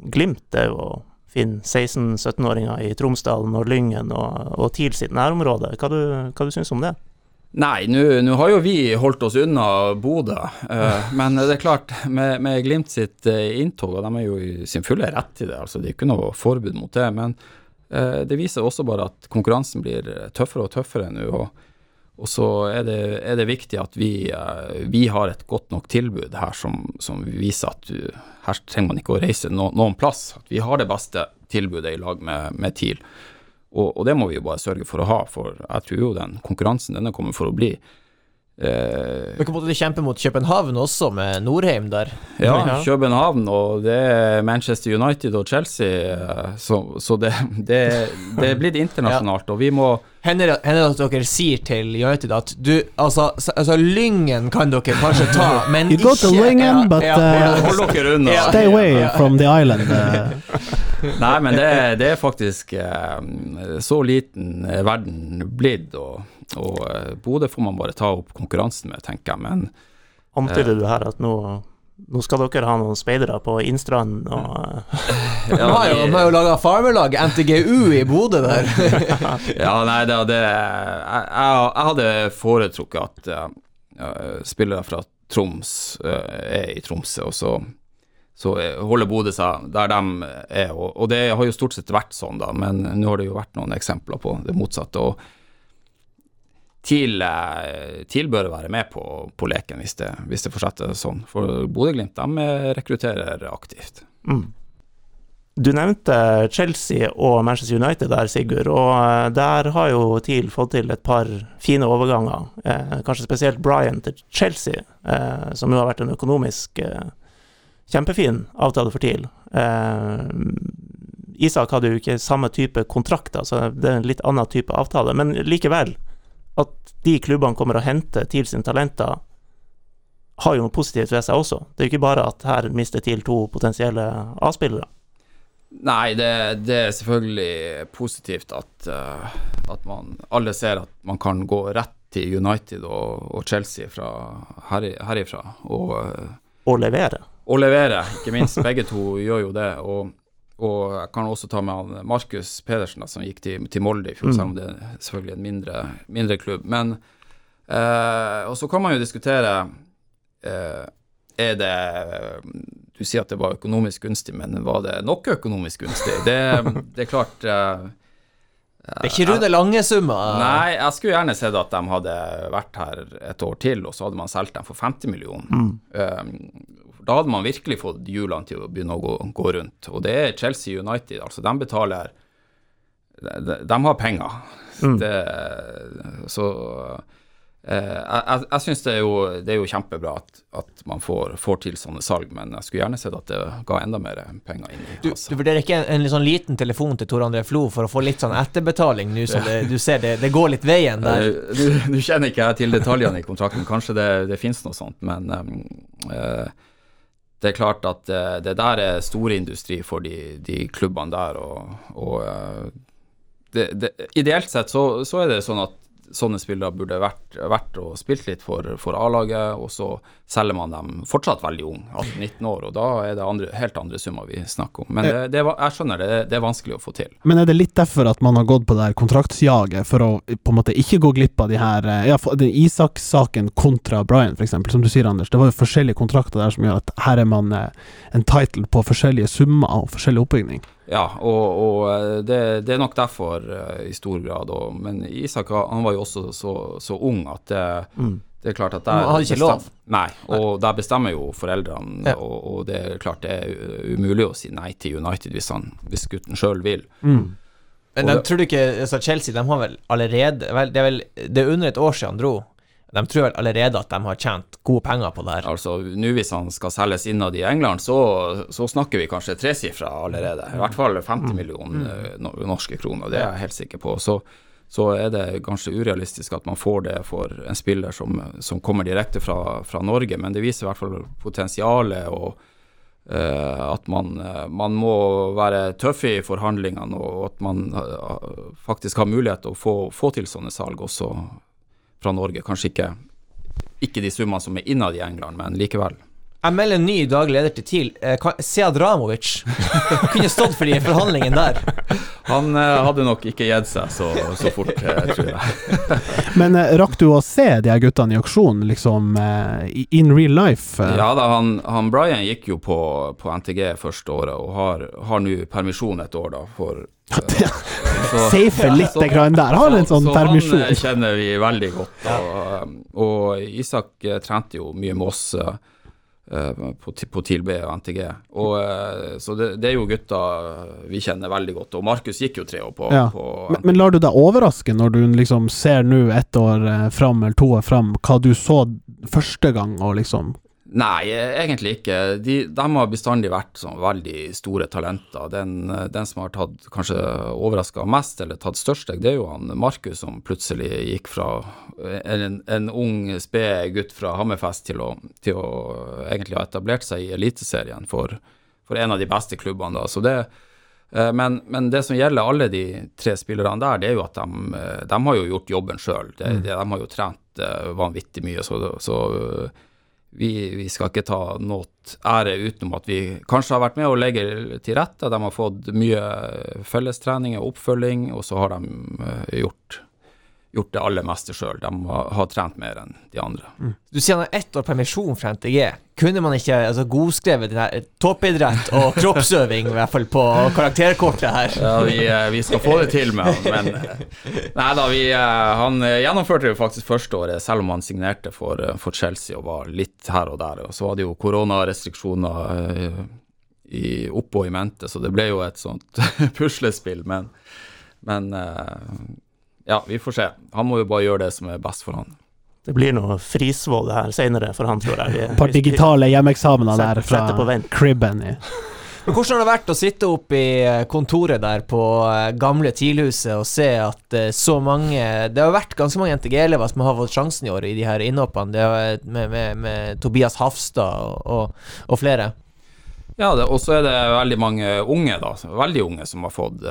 Glimt er jo å finne 16-17-åringer i Tromsdalen og Lyngen og, og TIL sitt nærområde. Hva du, hva du syns om det? Nei, nå har jo vi holdt oss unna Bodø, Uh, men det er klart, med, med Glimt sitt eh, inntog, og de er jo i sin fulle rett til det, altså det er ikke noe forbud mot det, men uh, det viser også bare at konkurransen blir tøffere og tøffere nå, og, og så er det, er det viktig at vi, eh, vi har et godt nok tilbud her som, som viser at du, her trenger man ikke å reise no, noen plass, at vi har det beste tilbudet i lag med, med TIL. Og, og det må vi jo bare sørge for å ha, for jeg tror jo den konkurransen denne kommer for å bli. Eh, Dere måtte kjempe mot København også, med Norheim der. ja, Ja. København, og det er Manchester United og Chelsea, eh, så, så det, det, det er blitt internasjonalt, og vi må Hender det at dere sier til United at du, altså, altså Lyngen kan dere kanskje ta, men You go to Lyngen, but, uh, Hold dere unna. Ja. Stay away from the island. eh. Nei, men det, det er faktisk eh, så liten eh, verden blitt, og, og eh, Bodø får man bare ta opp konkurransen med, tenker jeg. Men Antyder du her at nå, nå skal dere ha noen speidere på Innstrand og De har jo, jo laga farmerlag, NTGU i Bodø der. Ja, nei, det, det jeg, jeg, jeg hadde foretrukket at uh, spillere fra Troms uh, er i Tromsø, og så, så holder Bodø seg der de er. Og, og det har jo stort sett vært sånn, da, men nå har det jo vært noen eksempler på det motsatte. og TIL, eh, TIL bør være med på, på leken hvis det, hvis det fortsetter sånn, for Bodø-Glimt eh, rekrutterer aktivt. mm. Du nevnte Chelsea og Manchester United der, Sigurd, og eh, der har jo TIL fått til et par fine overganger. Eh, kanskje spesielt Brian til Chelsea, eh, som jo har vært en økonomisk eh, kjempefin avtale for TIL. Eh, Isak hadde jo ikke samme type kontrakt, altså det er en litt annen type avtale. Men likevel, at de klubbene kommer og henter TIL sine talenter, har jo noe positivt ved seg også. Det er jo ikke bare at her mister TIL to potensielle A-spillere. Nei, det, det er selvfølgelig positivt at, uh, at man alle ser at man kan gå rett til United og, og Chelsea fra her, herifra. Og, uh, Og levere. Og levere, ikke minst. Begge to gjør jo det. Og, og jeg kan også ta med han Markus Pedersen, da, som gikk til, til Molde i fjor, selv om det er selvfølgelig en mindre, mindre klubb. Men eh, Og så kan man jo diskutere eh, Er det Du sier at det var økonomisk gunstig, men var det nok økonomisk gunstig? Det, det er klart eh, Det er ikke Rune Lange-summer. Nei, jeg skulle gjerne sett at de hadde vært her et år til, og så hadde man solgt dem for 50 millioner. Um, da hadde man virkelig fått hjulene til å begynne å gå, gå rundt. Og det er Chelsea United, altså de betaler De, de har penger. Det, så eh, jeg, jeg, syns det, det er jo kjempebra at, at man får, får til sånne salg, men jeg skulle gjerne sett at det ga enda mer penger inn i Du, kassa. du vurderer ikke en, en sånn liten telefon til Tor André Flo for å få litt sånn etterbetaling nå som det, du ser det, det går litt veien der? Nå du kjenner ikke jeg til detaljene i kontrakten, kanskje det, det finnes noe sånt, men eh, det er klart at eh, det der er storindustri for de, de klubbene der, og, og eh, det, det, ideelt sett så, så er det sånn at sånne spillere burde vært, vært og spilt litt for, for A-laget, og så selger man dem fortsatt veldig ung, 18-19 år, og da er det andre, helt andre summer vi snakker om. Men det, det, jeg skjønner det, det er vanskelig å få til. Men er det litt derfor at man har gått på det her kontraktsjaget, for å på en måte ikke gå glipp av de her eh, Ja, Isak-saken kontra Brian, eksempel, som du sier, Anders. Det var jo forskjellige kontrakter der som gjør at her er man en title på forskjellige summer og forskjellig oppbygning. Ja, og, og eh, det, det er nok derfor eh, i stor grad. Og, men Isak han var jo også så, så ung at det, det er klart at der han hadde ikke lov? Nei, og der bestemmer jo foreldrene, Ja. og, og det er klart det er umulig å si nei til United hvis, han, hvis gutten sjøl vil. Men Og de, tror du ikke så Chelsea de har vel allerede vel, Det er vel det er under et år siden han dro. De tror vel allerede at de har tjent gode penger på det her. Altså, nå Hvis han skal selges innad i England, så, så snakker vi kanskje tresifra allerede. I hvert fall 50 millioner eh, norske kroner, det er jeg helt sikker på. Så, så er det kanskje urealistisk at man får det for en spiller som, som kommer direkte fra, fra Norge, men det viser i hvert fall potensialet og uh, at man, eh, man må være tøff i forhandlingene, og at man uh, faktisk har mulighet til å få, få til sånne salg også fra Norge. Kanskje ikke, ikke de summene som er innad i England, men likevel. Jeg melder en ny daglig leder til TIL. Eh, Sead Ramovic. Kunne stått for de forhandlingene der. Han eh, hadde nok ikke gitt seg så, så fort, eh, tror jeg. Men eh, rakk du å se de her guttene i aksjon, liksom eh, in real life? eh? Ja da, han, han Brian gikk jo på, på NTG første året, og har, har nå permisjon et år, da, for Safe litt så- grann der. Har en sånn så permisjon. han kjenner vi veldig godt. Og, og Isak trente jo mye med oss på, Ti- på TIL og NTG. Og, eh, så det, det er jo gutter vi kjenner veldig godt. Og Markus gikk jo tre år på, Ja. på Men, men lar du deg overraske når du liksom ser nå ett år eh, fram eller to år fram, hva du så første gang, og liksom Nei, egentlig ikke. De, de har bestandig vært sånn veldig store talenter. Den, den som har tatt kanskje overraska mest, eller tatt størst steg, det er jo han Markus som plutselig gikk fra en, en ung, sped gutt fra Hammerfest til å, til å egentlig ha etablert seg i Eliteserien for, for en av de beste klubbene. da, så det eh, men, men det som gjelder alle de tre spillerne der, det er jo at de, eh, de har jo gjort jobben sjøl. De, de har jo trent eh, vanvittig mye. Så, så vi, vi skal ikke ta noe ære utenom at vi kanskje har vært med å legge til rette. De har fått mye fellestrening og oppfølging, og så har de eh, gjort, gjort det aller meste sjøl. De har, har trent mer enn de andre. Du sier han har ett år permisjon fra NTG. Kunne man ikke altså, godskrevet den toppidrett og kroppsøving, i hvert fall på karakterkortet her? Ja, vi, eh, vi skal få det til med han, men eh, Nei da, vi, eh, han gjennomførte jo faktisk første året, selv om han signerte for, for Chelsea og var litt her og der. Og så var det jo koronarestriksjoner i, oppå i mente, så det ble jo et sånt puslespill. Men, men ja, vi får se. Han må jo bare gjøre det som er best for han. Det blir noe Frisvoll her senere for han, tror jeg. Et par digitale hjemmeeksamener der fra Setter på vent. cribben i Men hvordan har det vært å sitte oppe i eh, kontoret der på eh, gamle TIL-huset og se at eh, så mange Det har vært ganske mange NTG-elever som har fått sjansen i år i de her innhoppene. Det med, med, med Tobias Hafstad og, og, og flere. Ja, og så er det veldig mange unge, da. Veldig unge som har fått,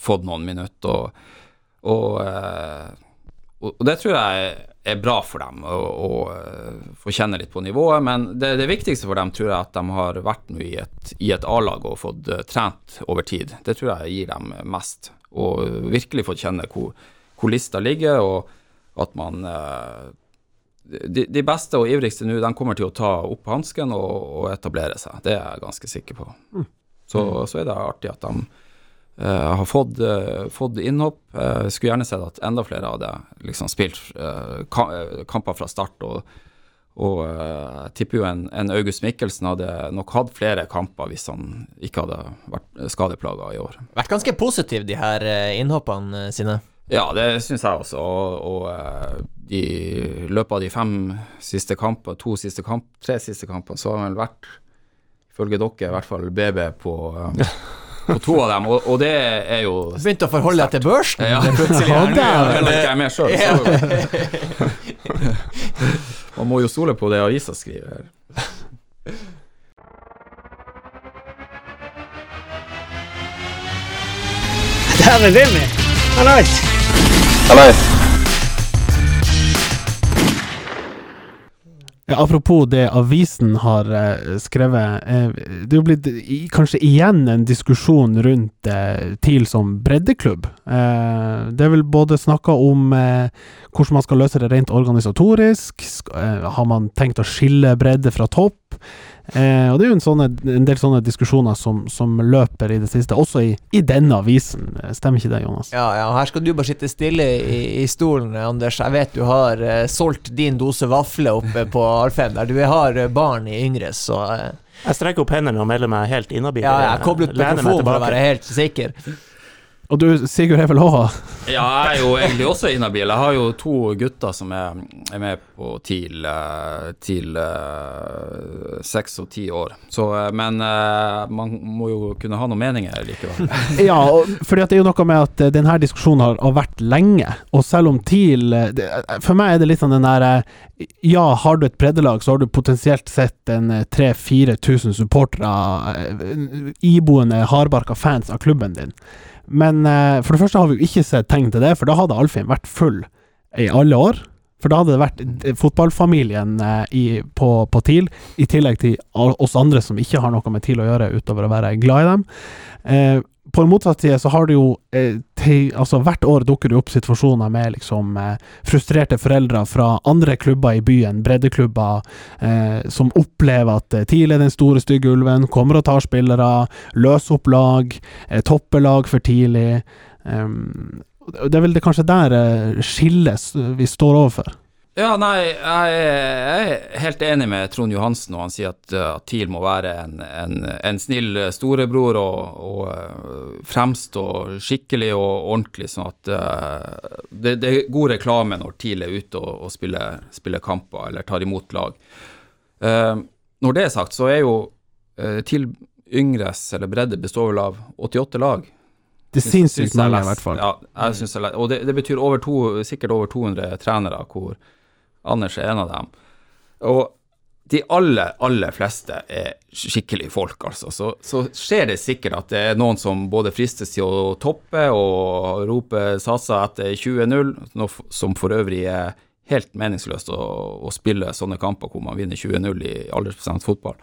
fått noen minutter. Og, og, eh, og, og det tror jeg er bra for dem, å eh, få kjenne litt på nivået. Men det, det viktigste for dem tror jeg at de har vært nå i et, et A-lag og fått eh, trent over tid. Det tror jeg gir dem mest. Og virkelig fått kjenne hvor, hvor lista ligger, og at man de, de beste og ivrigste nå, de kommer til å ta opp hansken og, og etablere seg. Det er jeg ganske sikker på. Så, så er det artig at de eh, har fått, eh, fått innhopp. Uh, skulle gjerne sett at enda flere hadde liksom spilt eh, ka eh, kamper fra start. Og, og eh, jeg tipper jo en, en August Mikkelsen hadde nok hatt flere kamper hvis han ikke hadde vært skadeplaga i år. Vært ganske positiv, de her eh, innhoppene eh, sine. Ja, det syns jeg også. Og, og eh, i løpet av de fem siste kampene, to siste kamp, tre siste kampene, så har han vel vært, ifølge dere, i hvert fall BB på, eh, på to av dem. Og, og det er jo Begynte å forholde deg til børsen ja, plutselig. Ja, er-. Man må jo stole på det avisa skriver. Dæven Hallais. Hallais! Apropos det avisen har eh, skrevet. Eh, det er jo blitt i, kanskje igjen en diskusjon rundt eh, TIL som breddeklubb. Det er vel både snakka om hvordan man skal løse det rent organisatorisk. Sk har man tenkt å skille bredde fra topp? Eh, og det er jo en, sånne, en del sånne diskusjoner som, som løper i det siste, også i, i denne avisen. Eh, Stemmer ikke det, Jonas? Ja, ja, og her skal du bare sitte stille i, i stolen, Anders. Jeg vet du har eh, solgt din dose vafler oppe på Alfheim der. Du har barn i Yngres, så eh, Jeg strekker opp hendene og melder meg helt inhabil. ja, jeg kobler ut mikrofonen for å være helt sikker. Og du, Sigurd, er vel òg Ja, jeg er jo egentlig også inhabil. Jeg har jo to gutter som er, er med på TIL eh, til eh, seks og ti år. Så, eh, men man må jo kunne ha noen meninger likevel. Ja, for det er jo noe med at denne diskusjonen har, har vært lenge, og selv om TIL det, For meg er det litt sånn den der eh, Ja, har du et breddelag, så har du potensielt sett en eh, 3000-4000 supportere, iboende hardbarka fans av klubben din. Men eh, for det første har vi jo ikke sett tegn til det, for da hadde Alfheim vært full i alle år. For da hadde det vært eh, fotballfamilien eh, i, på, på TIL, i tillegg til oss andre som ikke har noe med TIL å gjøre, utover å være glad i dem. Eh, på den motsatte side så har det jo eh, te, altså Hvert år dukker det opp situasjoner med liksom eh, frustrerte foreldre fra andre klubber i byen, breddeklubber, eh, som opplever at eh, TIL er den store, stygge ulven, kommer og tar spillere, løser opp lag, eh, topper lag for tidlig. Um, det er vel det kanskje der eh, skilles vi står overfor. Ja, nei, jeg er, jeg er helt enig med Trond Johansen når han sier at, uh, at TIL må være en, en, en snill uh, storebror og, og uh, fremstå skikkelig og ordentlig, sånn at uh, det, det er god reklame når TIL er ute og, og spiller, spiller kamper eller tar imot lag. Uh, når det er sagt, så er jo uh, TIL yngres eller bredde består vel av 88 lag. Det er Syns- sinnssykt mange, i hvert fall. Ja, jeg synes jeg. Og det, det betyr over to, sikkert over 200 trenere, hvor Anders er en av dem. Og de aller, aller fleste er skikkelig folk, altså. Så, så skjer det sikkert at det er noen som både fristes til å toppe og rope satser etter 20-0, noe som for øvrig er helt meningsløst å, å spille sånne kamper hvor man vinner 20-0 i aldersbestemt fotball.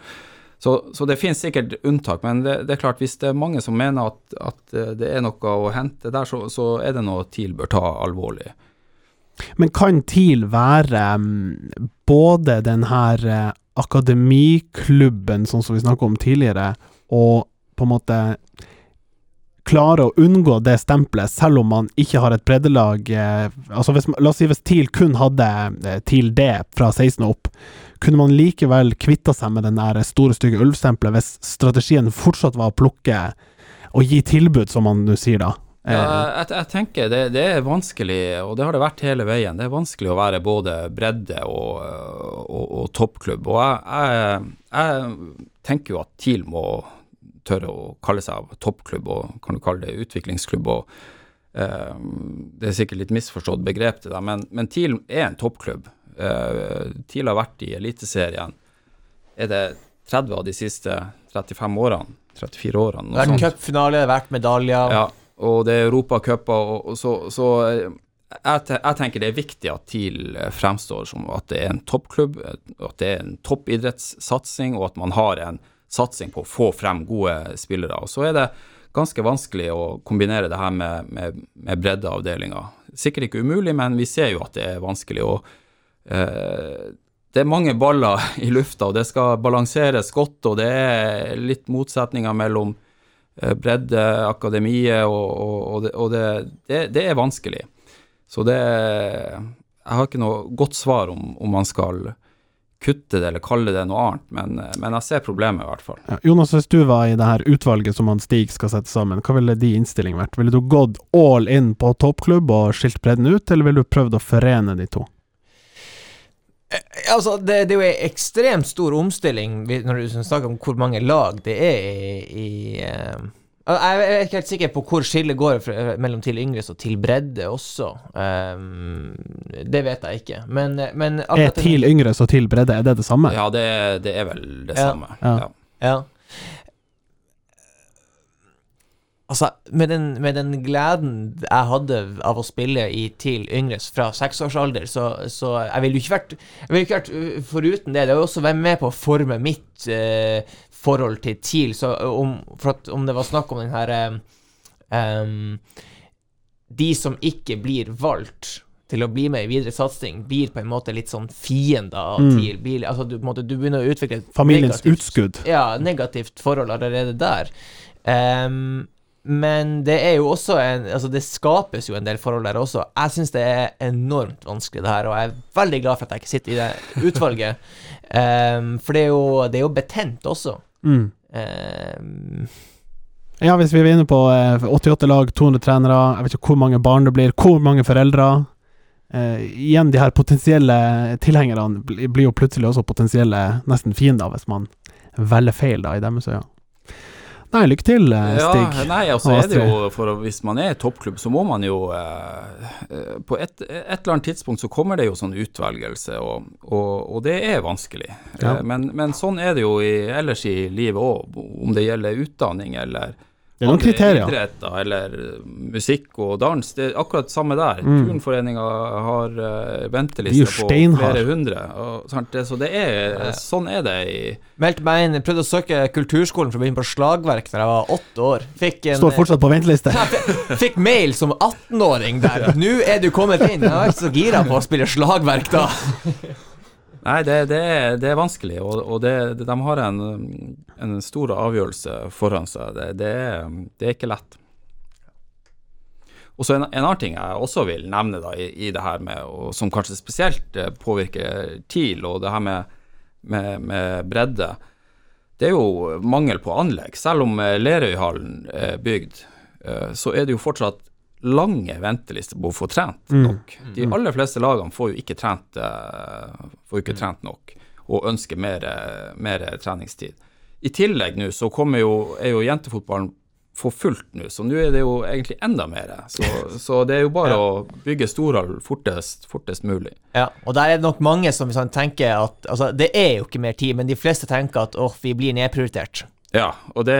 Så, så det finnes sikkert unntak, men det, det er klart hvis det er mange som mener at, at det er noe å hente der, så, så er det noe TIL bør ta alvorlig. Men kan TIL være mm, både den her eh, akademiklubben, sånn som vi snakket om tidligere, og på en måte klare å unngå det stempelet, selv om man ikke har et breddelag eh, altså hvis, La oss si hvis TIL kun hadde eh, TIL D fra 16 og opp, kunne man likevel kvitta seg med den der store, stygge ulvstempelet hvis strategien fortsatt var å plukke og gi tilbud, som man nå sier da? Ja, jeg, jeg tenker det, det er vanskelig, og det har det vært hele veien. Det er vanskelig å være både bredde og, og, og toppklubb. Og jeg, jeg, jeg tenker jo at TIL må tørre å kalle seg toppklubb, og kan du kalle det utviklingsklubb. og eh, Det er sikkert litt misforstått begrep til deg, men, men TIL er en toppklubb. Eh, TIL har vært i Eliteserien. Er det 30 av de siste 35 årene? 34 årene? noe Vært det cupfinale, vært medaljer. Ja, og det er Europacuper, og, og så, så eh, jeg, jeg tenker det er viktig at TIL eh, fremstår som at det er en toppklubb, eh, at det er en toppidrettssatsing, og at man har en satsing på å få frem gode spillere. Og så er det ganske vanskelig å kombinere det her med, med, med breddeavdelinga. Sikkert ikke umulig, men vi ser jo at det er vanskelig. og eh, det er mange baller i lufta, og det skal balanseres godt, og det er litt motsetninger mellom bredde, akademiet, og, og, og, og det, det, det er vanskelig. Så det Jeg har ikke noe godt svar om, om man skal kutte det eller kalle det noe annet, men, men jeg ser problemet i hvert fall. ja. Jonas, hvis du var i det her utvalget som han Stig skal sette sammen, hva ville de innstilling vært? Ville du gått all in på toppklubb og skilt bredden ut, eller ville du prøvd å forene de to? Eh, Altså, det, det er jo en ekstremt stor omstilling når du snakker om hvor mange lag det er i, i eh, Jeg er ikke helt sikker på hvor skillet går fra, mellom til yngres og til bredde også. Um, det vet jeg ikke. Men, men Er TIL yngres og TIL bredde, er det det samme? Ja, det, det er vel det Ja. samme. Ja. Ja. Altså, med den, med den gleden jeg hadde av å spille i TIL yngres fra seksårsalder, så, så jeg ville jo ikke vært Jeg ville ikke vært uh, foruten det. Det har jo også vært med på å forme mitt eh, forhold til TIL. Så om, for at, om det var snakk om den her eh, De som ikke blir valgt til å bli med i videre satsing, blir på en måte litt sånn fiender av Mm. TIL. Blir, altså, du, måte, du begynner å utvikle Familiens negativt- utskudd. ja, negativt forhold allerede der. Ehm, men det er jo også en Altså, det skapes jo en del forhold der også. Jeg syns det er enormt vanskelig, det her, og jeg er veldig glad for at jeg ikke sitter i det utvalget. um, for det er, jo, det er jo betent også. Mm. Um, Ja, hvis vi er inne på eh, 88 lag, 200 trenere, jeg vet ikke hvor mange barn det blir, hvor mange foreldre Uh, Igjen, de her potensielle tilhengerne blir jo plutselig også potensielle nesten fiender, hvis man velger feil, da, i deres øyne. Nei, lykke til, Stig. Ja, nei, altså er det jo for Hvis man er i toppklubb, så må man jo eh, eh, På et, et eller annet tidspunkt så kommer det jo sånn utvelgelse, og, og, og det er vanskelig. Ja. Eh, men, men sånn er det jo i, ellers i livet òg, om det gjelder utdanning eller Det er noen andre kriterier. idretter eller musikk og dans. Det er akkurat samme der. Mm. Turnforeninga har uh, er venteliste på flere hundre. Og, sant? Det, så det er, sånn er det i meldte meg inn, prøvde å søke kulturskolen for å begynne på slagverk da jeg var åtte år. Fikk en Står fortsatt på venteliste. Fikk mail som 18-åring der. Nå er du kommet inn. Jeg var ikke så gira på å spille slagverk da. Nei, det, det, er, det er vanskelig, og, og det, de har en, en stor avgjørelse foran seg. Det er ikke lett. Og så en, en annen ting jeg også vil nevne da, i, i det her med, og som kanskje spesielt eh, påvirker TIL, og det her med, med, med bredde, det er jo mangel på anlegg. Selv om eh, Lerøyhallen er bygd, eh, så er det jo fortsatt lange ventelister på å få trent nok. De aller fleste lagene får jo ikke trent, eh, får ikke trent nok, og ønsker mer, eh, mer treningstid. I tillegg nå så kommer jo, er jo jentefotballen for fullt nå, så nå er det jo egentlig enda mer. Så, så det er jo bare å bygge storhall fortest, fortest mulig. Ja, og der er det nok mange som sånn, tenker at Altså, det er jo ikke mer tid, men de fleste tenker at åh, vi blir nedprioritert. Ja, og det,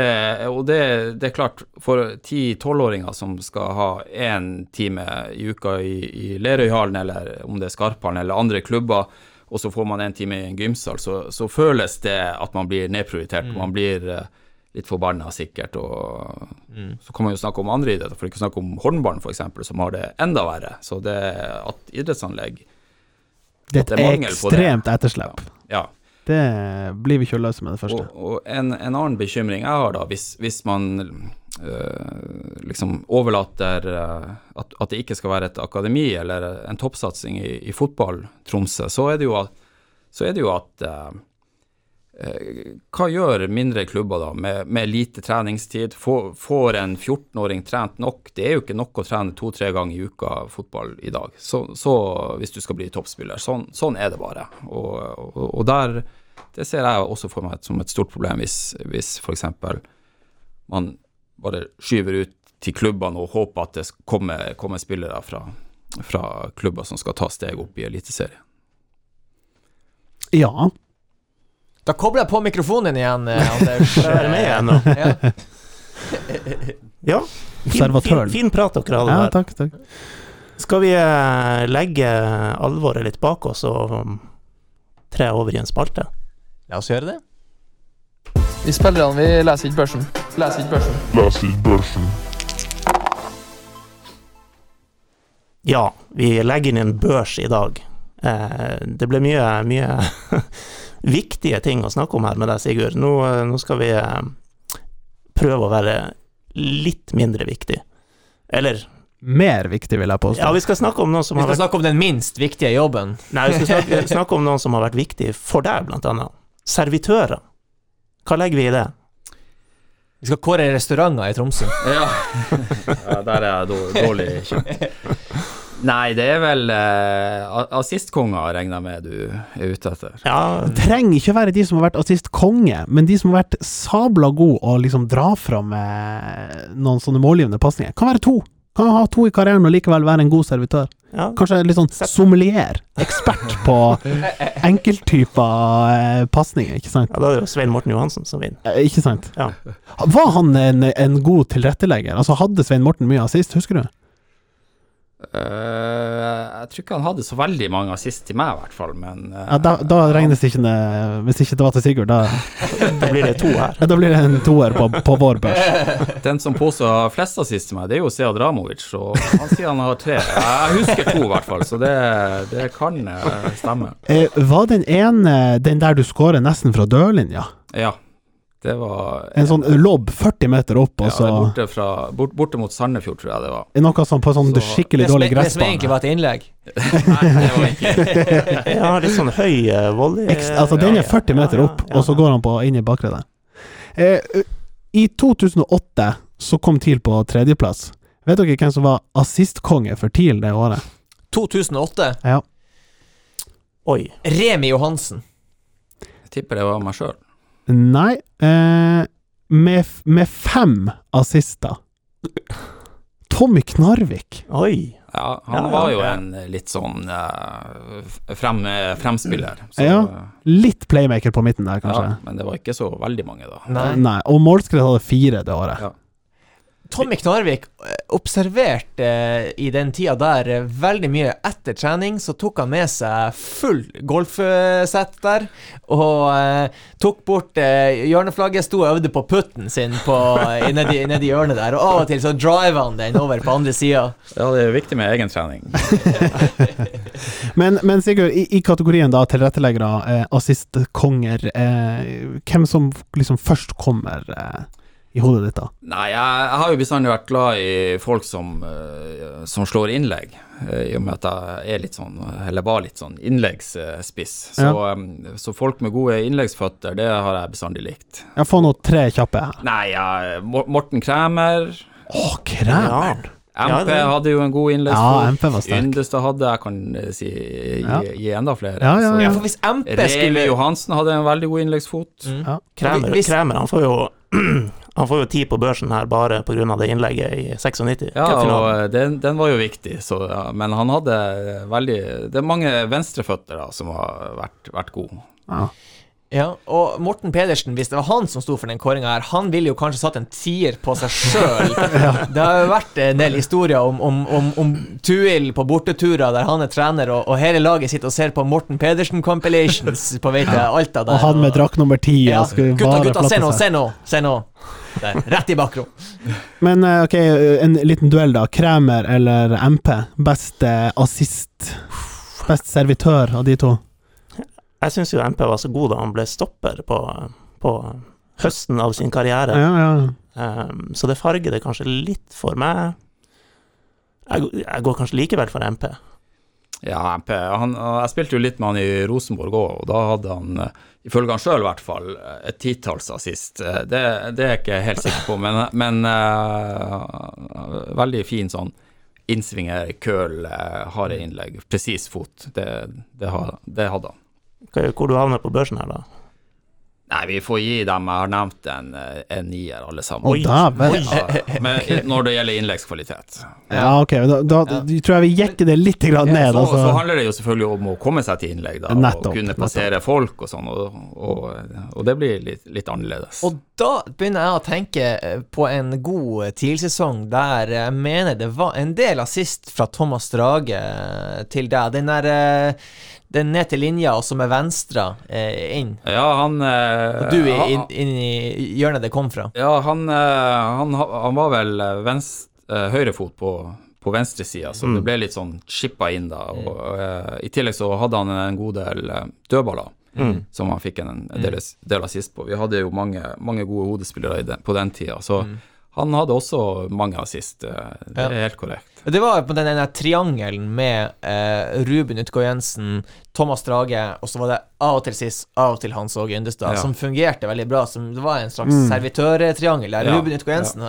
og det, det er klart, for 10-12-åringer som skal ha én time i uka i, i Lerøyhallen, eller om det er Skarphallen eller andre klubber, og så får man en time i en gymsal, så, så føles det at man blir nedprioritert. Man blir eh, litt forbanna sikkert, og så kan man jo snakke om andre idretter, for ikke å snakke om håndballen f.eks., som har det enda verre. Så det at idrettsanlegg Det er, det er ekstremt etterslep. Ja. Det blir vi ikke å løse med det første. Og, og en, en annen bekymring jeg har da, hvis, hvis man øh, liksom overlater øh, at, at det ikke skal være et akademi eller en toppsatsing i, i fotball, Tromsø, så er det jo at, så er det jo at eh, hva gjør mindre klubber da, med, med lite treningstid? Får, får en 14-åring trent nok? Det er jo ikke nok å trene to-tre ganger i uka fotball i dag, så, så hvis du skal bli toppspiller. Sånn, sånn er det bare. Og, og, og der, det ser jeg også for meg som et stort problem hvis, hvis f.eks. man bare skyver ut til klubbene og håper at det kommer, kommer spillere fra, fra klubber som skal ta steg opp i Eliteserien. Ja. Da kobler jeg på mikrofonen igjen, eh, Anders. Skal med igjen nå? Ja. Ja. Fin, fin, fin prat dere hadde ja, der. takk, takk. Skal vi eh, legge alvoret litt bak oss og um, tre over i en spalte? La oss gjøre det. Vi spillerne vi leser ikke børsen. Leser ikke børsen. Leser ikke børsen. Ja, vi legger inn en børs i dag. Eh, det ble mye, mye viktige ting å snakke om her med deg, Sigurd. Nå, eh, nå skal vi eh, prøve å være litt mindre viktig. Eller Mer viktig, vil jeg påstå. Ja, vi skal snakke om noen som Vi har skal vært snakke om den minst viktige jobben. Nei, vi skal snakke, snakke om noen som har vært viktig for deg, blant annet. Servitører. Hva legger vi i det? Vi skal kåre restauranter i Tromsø. Ja, ja der er jeg dårlig kjent. Nei, det er vel eh, assistkonger, regner jeg med du er ute etter. Ja, det trenger ikke være de som har vært assistkonge, men de som har vært sabla gode og liksom dra fram eh, noen sånne målgivende pasninger. Kan være to. Kan ha to i karrieren og likevel være en god servitør. ja. Kanskje litt sånn sommelier. Ekspert på enkelttyper eh, pasninger, ikke sant? ja da er det jo Svein Morten Johansen som vinner. Eh, Ikke sant? Ja. Var han en, en god tilrettelegger? Altså Hadde Svein Morten mye assist, husker du? Eh, jeg tror ikke han hadde så veldig mange assist til meg, i hvert fall, men uh, Ja, da, da regnes det ikke ned Hvis ikke det var til Sigurd, da, Da blir det to her. ja, da blir det en toer på, på vår børs. Den som påstår flest assist til meg, det er jo Sead Ramovic, og han sier han har tre. Jeg husker to, i hvert fall, så det, det kan eh, stemme. Uh, var den ene den der du skårer nesten fra dørlinja? Ja, det var En sånn lobb 40 meter opp, og ja, borte, fra, bort, borte mot Sandefjord, tror jeg det var. Noe sånn på sånn Så- skikkelig Det gressbane. dårlig det som egentlig var et innlegg. Nei, det var ikke Ja, litt sånn høy uh, volley. Eks- Altså, den er 40 meter opp, og så går han på inn i bakre der. Eh, I 2008 så kom TIL på tredjeplass. Vet dere hvem som var assistkonge for TIL det året? 2008. Ja. Oi. Remi Johansen. Jeg tipper det var meg sjøl. Nei, eh, med, med fem assister. Tommy Knarvik. Oi. Ja, han Ja, var jo ja. en litt sånn uh, frem, fremspiller. Så, Ja, eh, Litt playmaker på midten der, kanskje. ja, men det var ikke så veldig mange, da. Nei. Nei, og målskritt hadde fire det året. Ja. Tommy Knarvik eh, observerte eh, i den tida der eh, veldig mye etter trening, så tok han med seg full golfsett der, og tok bort hjørneflagget, sto og øvde på putten sin på, nedi, nedi hjørnet der, og av og til så driver han den over på andre sida. Ja, det er viktig med egentrening. Men, men Sigurd, i, i kategorien da tilretteleggere, eh, assistkonger, eh, hvem som liksom først kommer eh, i hodet ditt da? Nei, jeg, jeg har jo bestandig vært glad i folk som, uh, som slår innlegg, eh, i og med at jeg er litt sånn, eller var litt sånn innleggsspiss. Så, eh, så folk med gode innleggsføtter, det har jeg bestandig likt. Jeg får nå tre kjappe. Nei, ja, Morten Kræmer, Å, Kræmer! Ja, MP det- hadde jo en god Ja, innleggsfot. Sterk. Yndestad hadde, jeg kan si, gi, Ja. gi enda flere. Ja, ja, Så- Ja, for hvis MP Remi skulle Johansen hadde en veldig god innleggsfot. Mm. Ja. Kremer, Hvis- Kremer han får jo Han får jo tid på børsen her bare pga. det innlegget i 96. Ja, og eh, den, den var jo viktig, så, ja, men han hadde veldig Det er mange venstreføtter da, som har vært, vært gode. Ja. Ja, og Morten Pedersen, hvis det var han som sto for den kåringa her, han ville jo kanskje satt en tier på seg sjøl. Det har jo vært en del historier om, om, om, om Tuil på borteturer der han er trener, og, og hele laget sitter og ser på Morten Pedersen compilations på vei til Alta. Der, Og han med drakk nummer ti Gutta, gutta, se nå, se nå! Se nå! Der, rett i bakrom. Men eh, ok, en liten duell da. Kremer eller MP? Best eh, assist? Best servitør av de to? Jeg syns jo MP var så god da han ble stopper på, på høsten av sin karriere. Ja, ja. Um, så det farger det kanskje litt for meg. Jeg, jeg går kanskje likevel for MP. Ja, MP. Han, jeg spilte jo litt med han i Rosenborg òg, og da hadde han, eh, ifølge han sjøl i hvert fall, et titalls assist. Eh, Det, det er jeg ikke helt sikker på, men, men uh, veldig fin sånn innsvinger, køl, harde innlegg, presis fot. Det, det, det hadde han. Hvor du havner på børsen her, da? Nei, vi får gi dem Jeg har nevnt en, eh, en nier, alle sammen. Å, dæven. Ja, men når det gjelder innleggskvalitet. Ja, ok, da, da, ja. tror jeg vi jekker det litt grann ned. Så, så Altså. handler det jo selvfølgelig om å komme seg til innlegg, da, Nettopp, og kunne passere folk og sånn, og, og, og det blir litt, litt annerledes. Og da begynner jeg å tenke eh, på en god TIL-sesong der jeg mener det var en del assist fra Thomas Drage eh, til deg. Den der eh, den ned til linja, og så med venstre eh, inn. ja, han eh, Og du er inn, inn i hjørnet det kom fra. Ja, han, eh, han, han var vel venstre, venst, eh, høyrefot på, på venstresida, så det ble litt sånn chippa inn da. Og eh, I tillegg så hadde han en god del eh, dødballer. Som han fikk en del, del assist på. Vi hadde jo mange, mange gode hodespillere i den, på den tida, så han hadde også mange assist. eh, Det Ja. er helt korrekt. Det var på den denne triangelen med eh, Ruben Utgård Jensen, Thomas Drage, og så var det av og til sist, av og til Hans Åge Yndestad, Ja. som fungerte veldig bra. Som, det var en slags servitørtriangel der. Ja, Ruben Utgård Jensen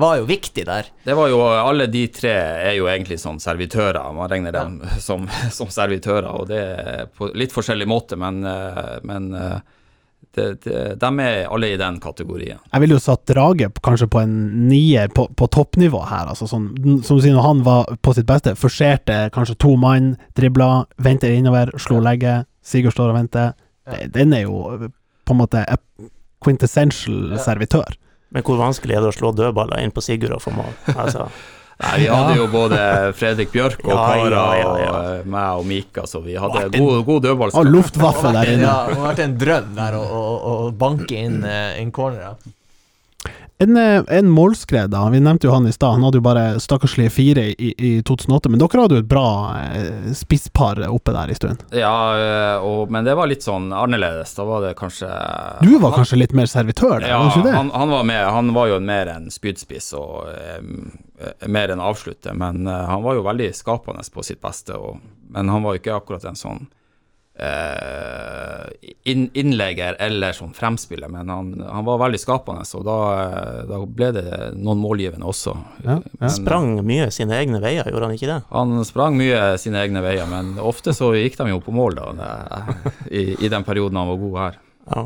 var jo viktig der. Det var jo, Alle de tre er jo egentlig sånn servitører. Man regner dem som, som servitører, og det er på litt forskjellig måte, men, eh, men eh, det, det, de er alle i den kategorien. Jeg ville jo satt Drage kanskje på en nier på, på toppnivå her. Altså sånn, som du sier, når han var på sitt beste, forserte kanskje to mann, dribla, venter innover, slo legget, Sigurd står og venter. Det- Den er jo på en måte a quintessential servitør. Men hvor vanskelig er det å slå dødballer inn på Sigurd og få mål? Altså, Nei, Vi hadde jo både Fredrik Bjørk og Ja, Kara ja, ja, ja. og eh, meg og Mika, så vi hadde en, god, god Og dødballskap. luftwaffe der inne. Ja, det har vært en drøm der å, å, å banke inn, en corner. cornerer. En, eh, en målskred, da. Vi nevnte jo han i stad. Han hadde jo bare stakkarslige fire i, i 2008, men dere hadde jo et bra eh, spisspar oppe der en stund. Ja, eh, og, men det var litt sånn annerledes. Da var det kanskje Du var kanskje litt mer servitør da? Ja, han, han var med. Han var jo mer en spydspiss og eh, mer en avslutter, men eh, han var jo veldig skapende på sitt beste. Og, men han var jo ikke akkurat en sånn innlegger eller som fremspiller, men han, han var veldig skapende, og da, eh, da ble det noen målgivende også. Ja, ja. Men, sprang mye sine egne veier, gjorde han ikke det? Han sprang mye sine egne veier, men ofte så gikk de jo på mål da, i, i den perioden han var god her. Ja.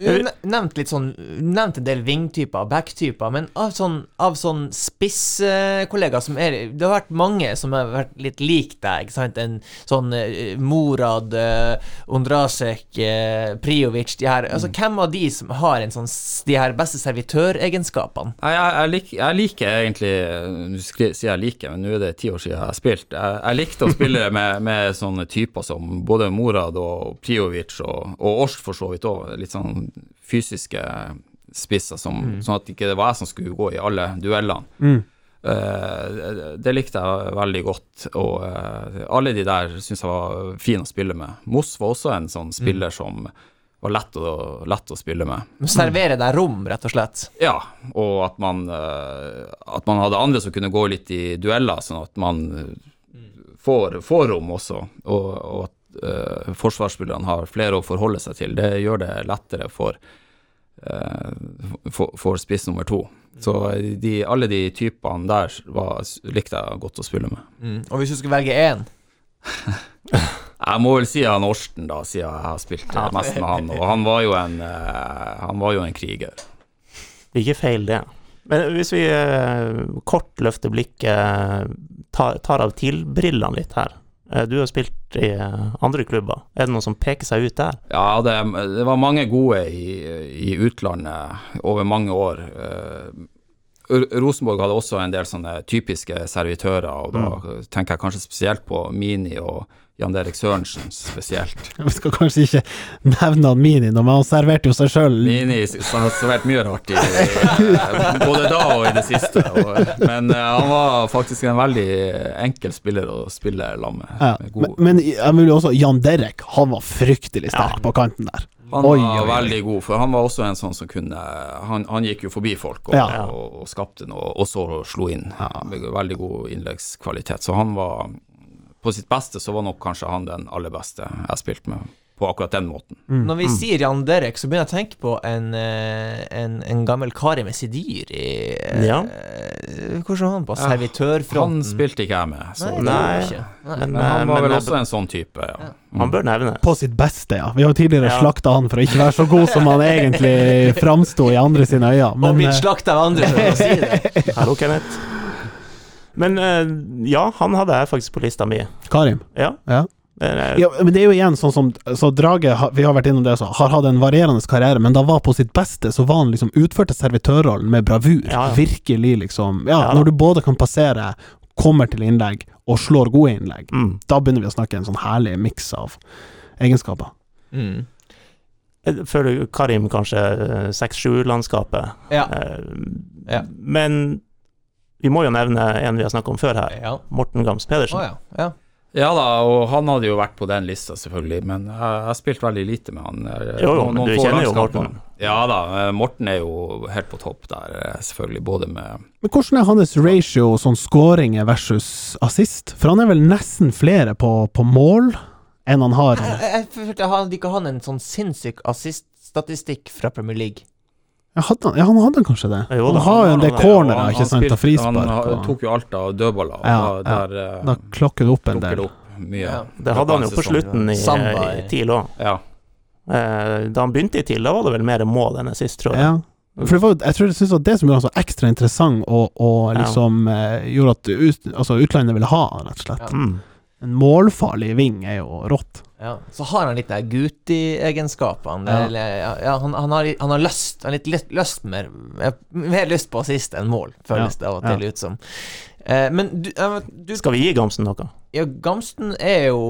Du nevnte nevnt litt sånn Nevnt en del vingtyper, backtyper, men av sånn, av sånn spisskollegaer som er Det har vært mange som har vært litt lik deg, ikke sant? En sånn eh, Morad, uh, Ondrasek, eh, Priovic De her Altså, hvem av de som har en sånn de her beste servitøregenskapene? Jeg, jeg, lik, jeg liker egentlig Du sier jeg liker, men nå er det ti år siden jeg har spilt. Jeg, jeg likte å spille med, med sånne typer som både Morad og Priovic og, og Orst, for så vidt òg. Litt sånn fysiske spisser, som, sånn at det ikke var jeg som skulle gå i alle duellene. Mm. Uh, det likte jeg veldig godt, og uh, alle de der syns jeg var fine å spille med. Moss var også en sånn spiller som var lett å, lett å spille med. Servere deg rom, rett og slett. Ja, og at man, uh, at man hadde andre som kunne gå litt i dueller, sånn at man eh, får, får rom også, og, og at eh, forsvarsspillerne har flere å forholde seg til. Det gjør det lettere for, uh, for, for spiss nummer to. Så de, alle de typene der var, likte jeg godt å spille med. Mm. Og hvis du skulle velge én Jeg må vel si han Orsten, da, siden jeg har spilt ja, mest med han. Og han var jo en, uh, han var jo en kriger. Ikke feil, det. Men hvis vi uh, kort løfter blikket, tar, tar av TIL-brillene litt her. Eh, du har spilt i eh, andre klubber. Er det noen som peker seg ut der? Ja, det, det var mange gode i, i utlandet over mange år. Eh, Rosenborg hadde også en del sånne typiske servitører, og da tenker jeg kanskje spesielt på Mini og Jan Erik Sørensen spesielt. Vi skal kanskje ikke nevne han Mini men han serverte jo seg sjøl. Mini har servert mye rart, i, både da og i det siste. Men eh, han var faktisk en veldig enkel spiller å spille sammen med. Ja. Men, men jeg vil også Jan Derek, han var fryktelig sterk på kanten der. Han var oi, oi. veldig god, for han var også en sånn som kunne Han, han gikk jo forbi folk og, Ja. og, og skapte noe, og så slo inn. Ja. veldig god innleggskvalitet. Så han var På sitt beste så var nok kanskje han den aller beste jeg har spilt med, på akkurat den måten. Når vi sier Jan Derek, så begynner jeg å tenke på en, eh, en, en gammel Kari med Sidir i eh, Ja. Hvordan var han på servitørfronten? Han spilte ikke jeg med, så Nei, Nei. Nei. Men, men han eh, var vel også en sånn type, ja. Han bør nevnes. På sitt beste, ja. Vi har jo tidligere Ja. slakta han for å ikke være så god som han egentlig framsto i andre sine øyne. Og Men blitt slakta av andre for å si det. Hallo, Kenneth. Men eh, ja, han hadde jeg faktisk på lista mi. Karim Ja. Ja. Eh, Ja, men det er jo igjen sånn som Så Drage, vi har vært innom det, så har hatt en varierende karriere, men da var på sitt beste, så var han liksom utførte servitørrollen med bravur. Ja, ja. Virkelig, liksom. Ja, Ja. når du både kan passere, kommer til innlegg, og slår gode innlegg, Mm. da begynner vi å snakke en sånn herlig miks av egenskaper. Mm. Jeg føler Karim kanskje 6-7-landskapet. Ja. Eh, Ja. Men vi må jo nevne en vi har snakket om før her. ja. Morten Gams Pedersen. Oh, ja. ja. Ja da, og han hadde jo vært på den lista, selvfølgelig, men jeg jeg har spilt veldig lite med han. eh, Jo, jo, men du kjenner jo. Morten. Ja da, eh, Morten er jo helt på topp der, eh, selvfølgelig, både med Men hvordan er hans ratio sånn skåringer versus assist? For han er vel nesten flere på, på mål enn han har Jeg, jeg følte hadde ikke han en sånn sinnssyk assist-statistikk fra Premier League. Ja, hadde han, ja, han hadde kanskje det. Jo han han har jo en del cornerer, han- ikke sant, og frispark. Han ha- og- tok jo alt av dødballer, Ja, da, der eh, Da klokker det opp en del. opp mye. Ja. Det hadde han jo på slutten i, Samba i- i TIL òg. Ja. Eh, Da han begynte i TIL, da var det vel mer mål enn sist, tror jeg. Ja. For det var, jeg tror jeg synes det som gjorde han så ekstra interessant, og, og Ja. liksom eh, gjorde at ut, altså utlandet ville ha han, rett og slett. Ja. Mm. En målfarlig ving er jo rått. Ja. Så har han litt de Guti-egenskapene. Ja. Ja. Han, han, har, han har lyst Han har litt lyst- mer Mer lyst på assist enn mål, føles det av og til ut som. Eh, men du, ja, du Skal vi gi Gamsten noe? Ja, Gamsten er jo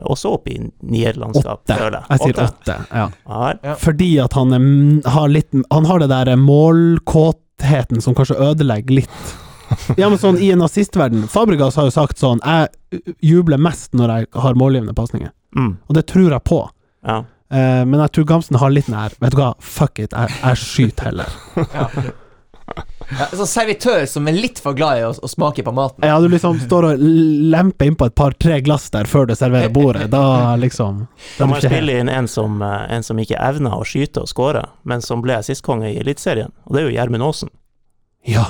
Også opp i nierlandskap, Åtte. føler Jeg sier åtte. Ja. Ja, Fordi at han er, har litt Han har det der målkåtheten som kanskje ødelegger litt. Ja, men sånn i en nazistverden Fabregas har jo sagt sånn Jeg jubler mest når jeg har målgivende pasninger. Mm. Og det tror jeg på. Ja. Eh, men jeg tror Gamsen har litt nær Vet du hva, fuck it, jeg, jeg skyter heller. ja. Ja, så servitør som er litt for glad i å, å smake på maten. Ja, du liksom står og lemper innpå et par-tre glass der før du serverer bordet. Da liksom Da må jeg spille inn en som, eh, en som ikke evna å skyte og skåre, men som ble sistkonge i Eliteserien, og det er jo Gjermund Aasen. Ja.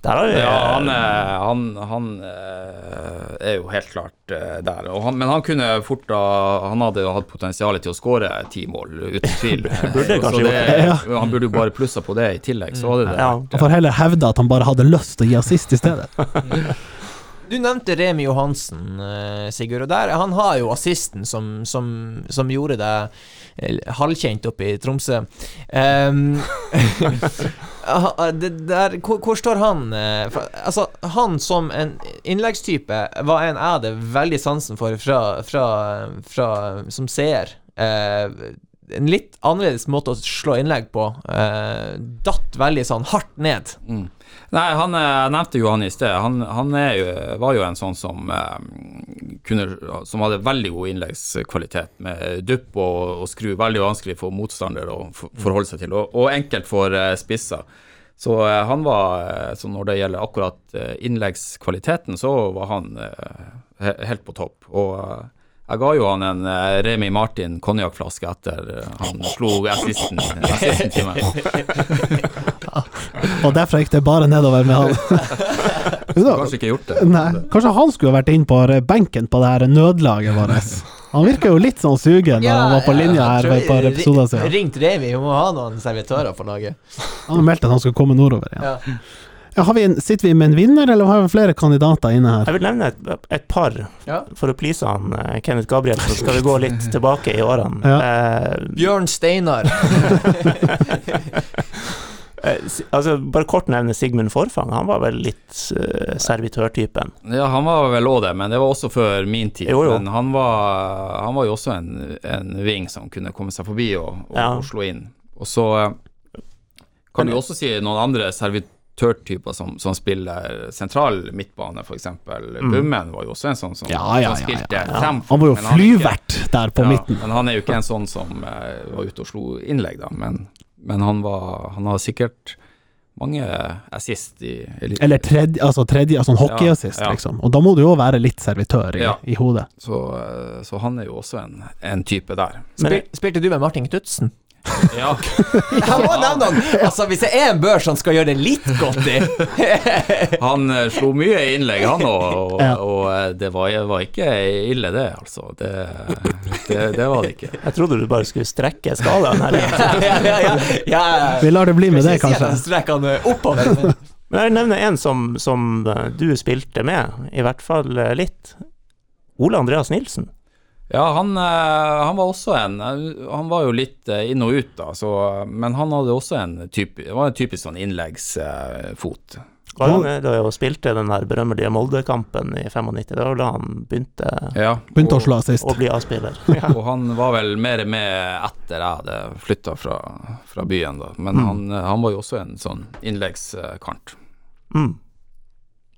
Der har vi Ja, han, er- han, han eh, er jo helt klart eh, der. Og han, men han kunne fort da Han hadde jo hatt potensial til å skåre ti mål, uten tvil. Burde Så- så kanskje det, Han burde jo bare plussa på det i tillegg, så hadde det Ja. Han får heller hevde at han bare hadde lyst til å gi assist i stedet. Du nevnte Remi Johansen, eh, Sigurd. Og der, han har jo assisten som, som, som gjorde deg eh, halvkjent oppe i Tromsø. Ehm, det der, hvor, hvor står han? eh, For, altså, han som en innleggstype var en jeg hadde veldig sansen for fra, fra, fra som seer. Eh, en litt annerledes måte å slå innlegg på. Eh, datt veldig sånn hardt ned. Mm. Nei, han, eh, jeg nevnte jo han i sted. Han, han jo, var jo en sånn som eh, kunne, Som hadde veldig god innleggskvalitet, med dupp og, og skru. Veldig vanskelig for motstandere å for, forholde seg til, og, og enkelt for eh, spisser. Så eh, han var eh, Så når det gjelder akkurat innleggskvaliteten, så var han helt på topp. Og jeg ga jo han en eh, Remi Martin konjakkflaske etter eh, han slo assisten, assisten til meg. Og derfra gikk det bare nedover med han. Kanskje ikke gjort det. Nei, kanskje han skulle vært inn på benken på det her nødlaget vårt. Han virka jo litt sånn sugen da han var på linja her for et par episoder siden. Ringt Remi, vi må ha noen servitører på laget. Han meldte at han skulle komme nordover igjen. Ja. Ja, har vi en, sitter vi med en vinner, eller har vi flere kandidater inne her? Jeg vil nevne et, et par, Ja. for å please han eh, Kenneth Gabriel, så skal vi gå litt tilbake i årene. Eh, Bjørn Steinar. eh, altså, bare kort nevne Sigmund Forfang. Han var vel litt uh, servitørtypen. Ja, han var vel òg det, men det var også før min tid. Jo, jo. Men han var, han var jo også en, en ving som kunne komme seg forbi og, og, Ja. og slå inn. Og så kan du også si noen andre servitører servitørtyper som, som spiller sentral midtbane, f.eks. Mm. Bummen var jo også en sånn som, Ja, ja, som spilte ja, ja. frem. Han var jo er flyvert der på ja, midten. Men han er jo ikke en sånn som uh, var ute og slo innlegg, da. Men, men han var Han har sikkert mange assist i eliten. Eller tredje, altså tredje, altså en hockeyassist, Ja, ja. liksom. Og da må du jo være litt servitør i, Ja. i hodet. Så, eh, så han er jo også en, en type der. Men spilte du med Martin Knutsen? Ja, Jeg må nevne han! Altså, hvis det er en børs han skal gjøre det litt godt i han eh, slo mye innlegg, han òg, og, og eh, det var, var ikke ille, det, altså. Det, det, det var det ikke. Jeg trodde du bare skulle strekke skalaen her. ja, ja, ja. Vi lar det bli med det, kanskje. han strekker han eh, oppover. men- jeg nevner en som, som du spilte med, i hvert fall litt. Ole Andreas Nilsen. Ja, han, eh, han var også en eh, Han var jo litt eh, inn og ut, da, så, men han hadde også en type, var en typisk sånn innleggsfot. Var han nede og spilte den der berømmelige Molde-kampen i 95? Det var da han begynte Ja, Begynte å og- slå assist. å bli A-spiller. Ja. Og han var vel mer med etter jeg hadde flytta fra, fra byen, da. Men Mm. han, han var jo også en sånn innleggskant. Mm.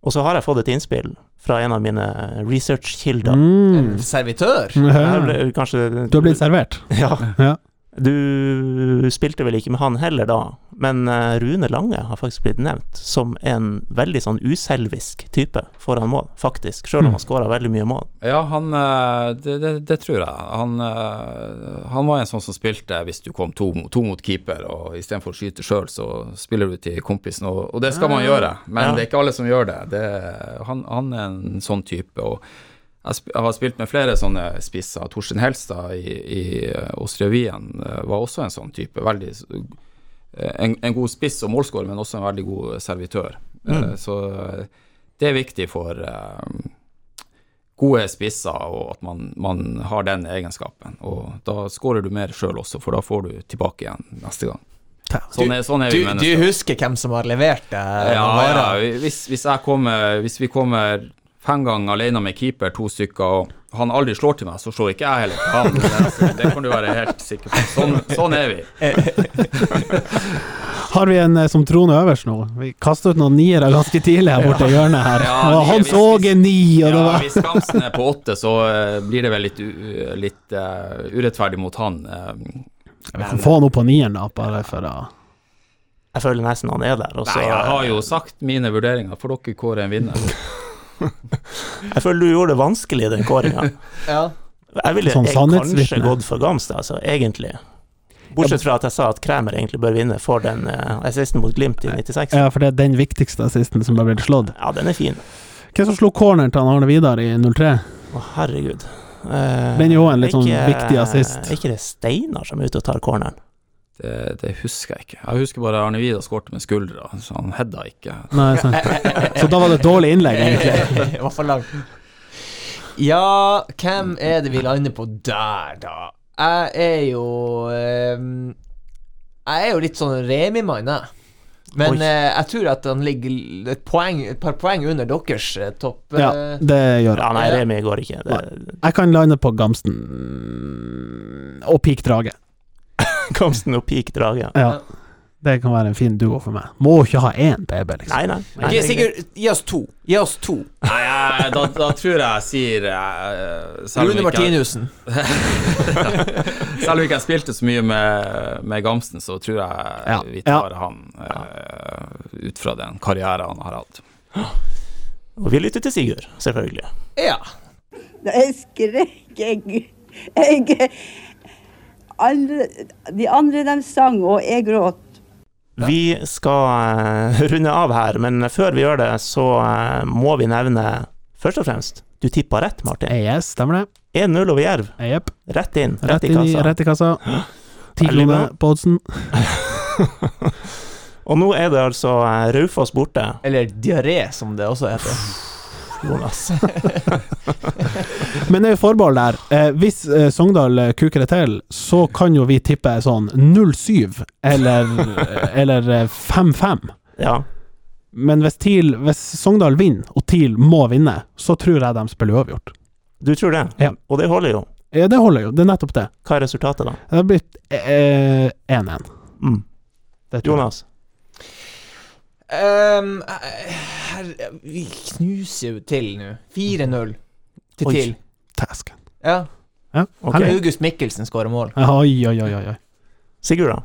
Og så har jeg fått et innspill fra en av mine researchkilder. Mm. Servitør? Ja. ble, kanskje Du har blitt servert? Ja. Ja. Du spilte vel ikke med han heller da, men eh, Rune Lange har faktisk blitt nevnt som en veldig sånn uselvisk type foran mål, faktisk, sjøl om Mm. han skåra veldig mye mål. Ja, han eh, det, det, det tror jeg. Han, eh, han var en sånn som spilte hvis du kom to, to mot keeper, og istedenfor å skyte sjøl, så spiller du til kompisen, og, og det skal man gjøre. Men Ja. det er ikke alle som gjør det. det han, han er en sånn type. og jeg, har spilt med flere sånne spisser. Torstein Helstad i, i eh, eh, var også en sånn type. Veldig eh, en, en god spiss og målskårer, men også en veldig god servitør. Mm. Så det er viktig for gode spisser, og at man, man har den egenskapen. Og da skårer du mer sjøl også, for da får du tilbake igjen neste gang. Sånn er, sånn er Du, du husker hvem som har levert det? Ja, ja, hvis, hvis, kommer, hvis vi kommer fem ganger alene med keeper, to stykker, og han aldri slår til meg, så slår ikke jeg heller til han. Det, det kan du være helt sikker på. Sånn, sånn er vi. Har vi en eh, som troner øverst nå? Vi kasta ut noen niere ganske tidlig her borte i hjørnet her. Ja, og Hans Åge ni, og det var hvis Gamsen er på åtte, så eh, blir det vel litt, litt uh, urettferdig mot han. Vi kan få han opp på nieren, da, bare for å Jeg føler nesten han er der. Også. Nei, jeg har jo sagt mine vurderinger. Får dere kåre en vinner? Jeg føler du gjorde det vanskelig, i den kåringa. Ja. Jeg ville Sånn jeg kanskje gått for Gamstad, altså, egentlig. Bortsett fra at jeg sa at Kræmer egentlig bør vinne for den uh, assisten mot Glimt i 96. Ja, for det er den viktigste assisten som bare ble slått. Ja, den er fin. Hvem som slo corneren til Arne Vidar i 03? Å, herregud. Uh, Den er jo en litt sånn viktig assist. Er ikke det Steinar som er ute og tar corneren? Det, det husker jeg ikke. Jeg husker bare Arne Vidar skårte med skuldra, så han hedda ikke. Nei, sant. Så da var det et dårlig innlegg, egentlig. Det var for langt. Ja, hvem er det vi lander på der, da? Jeg er jo um, Jeg er jo litt sånn Remi-mann, jeg. Men eh, jeg tror at han ligger et, poeng, et par poeng under deres eh, topp. Ja, eh, det gjør han. Ja, nei, Remi går ikke. Det, Jeg kan lande på Gamsten og Peak Drage. Gamsten og Peak Drage. Ja. Det kan være en fin duo for meg. Må ikke ha én BB, liksom. Nei, nei. nei Ok, det er greit. Sigurd, gi oss to. Gi oss to. Nei, jeg, da, da tror jeg jeg sier uh, Rune Martinussen. Selv om ikke jeg spilte så mye med, med Gamsten, så tror jeg Ja, vi ja. tar han uh, ut fra den karrieren han har hatt. Og vi lytter til Sigurd, selvfølgelig. Ja. Jeg skrek, jeg, jeg andre, De andre de sang, og jeg gråt. Vi skal eh, runde av her, men før vi gjør det, så eh, må vi nevne først og fremst Du tippa rett, Martin. Yes, stemmer det. 1-0 over Jerv. Yep. Rett inn, rett, Rett i inn i, kassa. rett i kassa. Ti kroner på oddsen. Og nå er det altså eh, Raufoss borte, Eller diaré, som det også heter. Jonas. Men det er jo forbehold der. Eh, hvis eh, Sogndal eh, kuker det til, så kan jo vi tippe sånn 0-7 eller, eller eh, 5-5. Ja. Men hvis, TIL, hvis Sogndal vinner, og TIL må vinne, så tror jeg de spiller uavgjort. Du tror det? Ja. Og det holder jo. Ja, det holder jo. Det er nettopp det. Hva er resultatet, da? Det har blitt eh, 1-1. Mm. Det tror jeg. Jonas? Ehm, eh, her, vi knuser jo til nå. 4-0 til Oi. TIL. Tasken. Ja. Ja. okay. August Mikkelsen skårer mål. Oi, oi, oi, oi. Sigurd, da?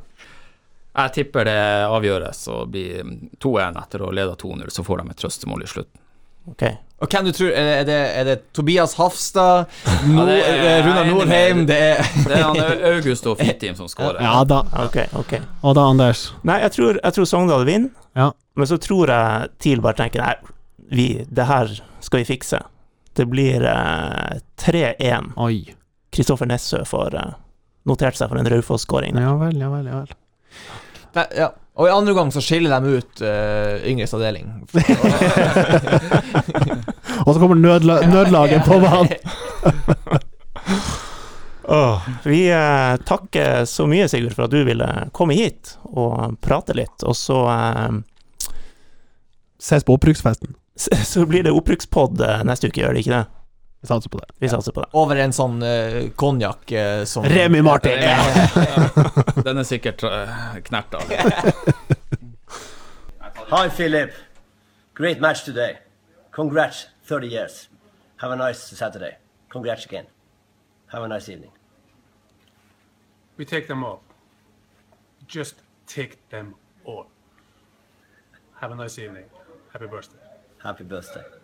Jeg tipper det avgjøres og blir 2-1 etter å lede 2-0, så får de et trøstemål i slutten. Ok. Og hvem du tror Er det, er det Tobias Hafstad? No, ja, er- Runar Norheim? Det er Det er August og Fittim som skårer. Ja da. Ok, ok. Og da, Anders. Nei, jeg tror, jeg tror Sogndal vinner, Ja. men så tror jeg TIL bare tenker nei, vi, det her skal vi fikse. Det blir eh, 3-1. Kristoffer Nessø får eh, notert seg for en Raufoss-skåring. Ja vel, ja vel, ja vel. Nei, ja. Og i andre gang så skiller de ut uh, Yngres avdeling. Og så kommer nødla nødlaget på banen. Oh, vi eh, takker så mye, Sigurd, for at du ville komme hit og prate litt. Og så, eh, Ses på opprykksfesten. så blir det opprykkspod eh, neste uke, gjør det ikke det? Vi satser på det. Vi satser på det. Over en sånn uh, konjakk uh, som Remy Martin. Den er sikkert uh, knerta. Hi, Philip. Great match today. Congrats, 30 years. Have a nice Saturday. Congrats again. Have a nice evening. We take them all. Just take them all. Have a nice evening. Happy birthday. Happy birthday.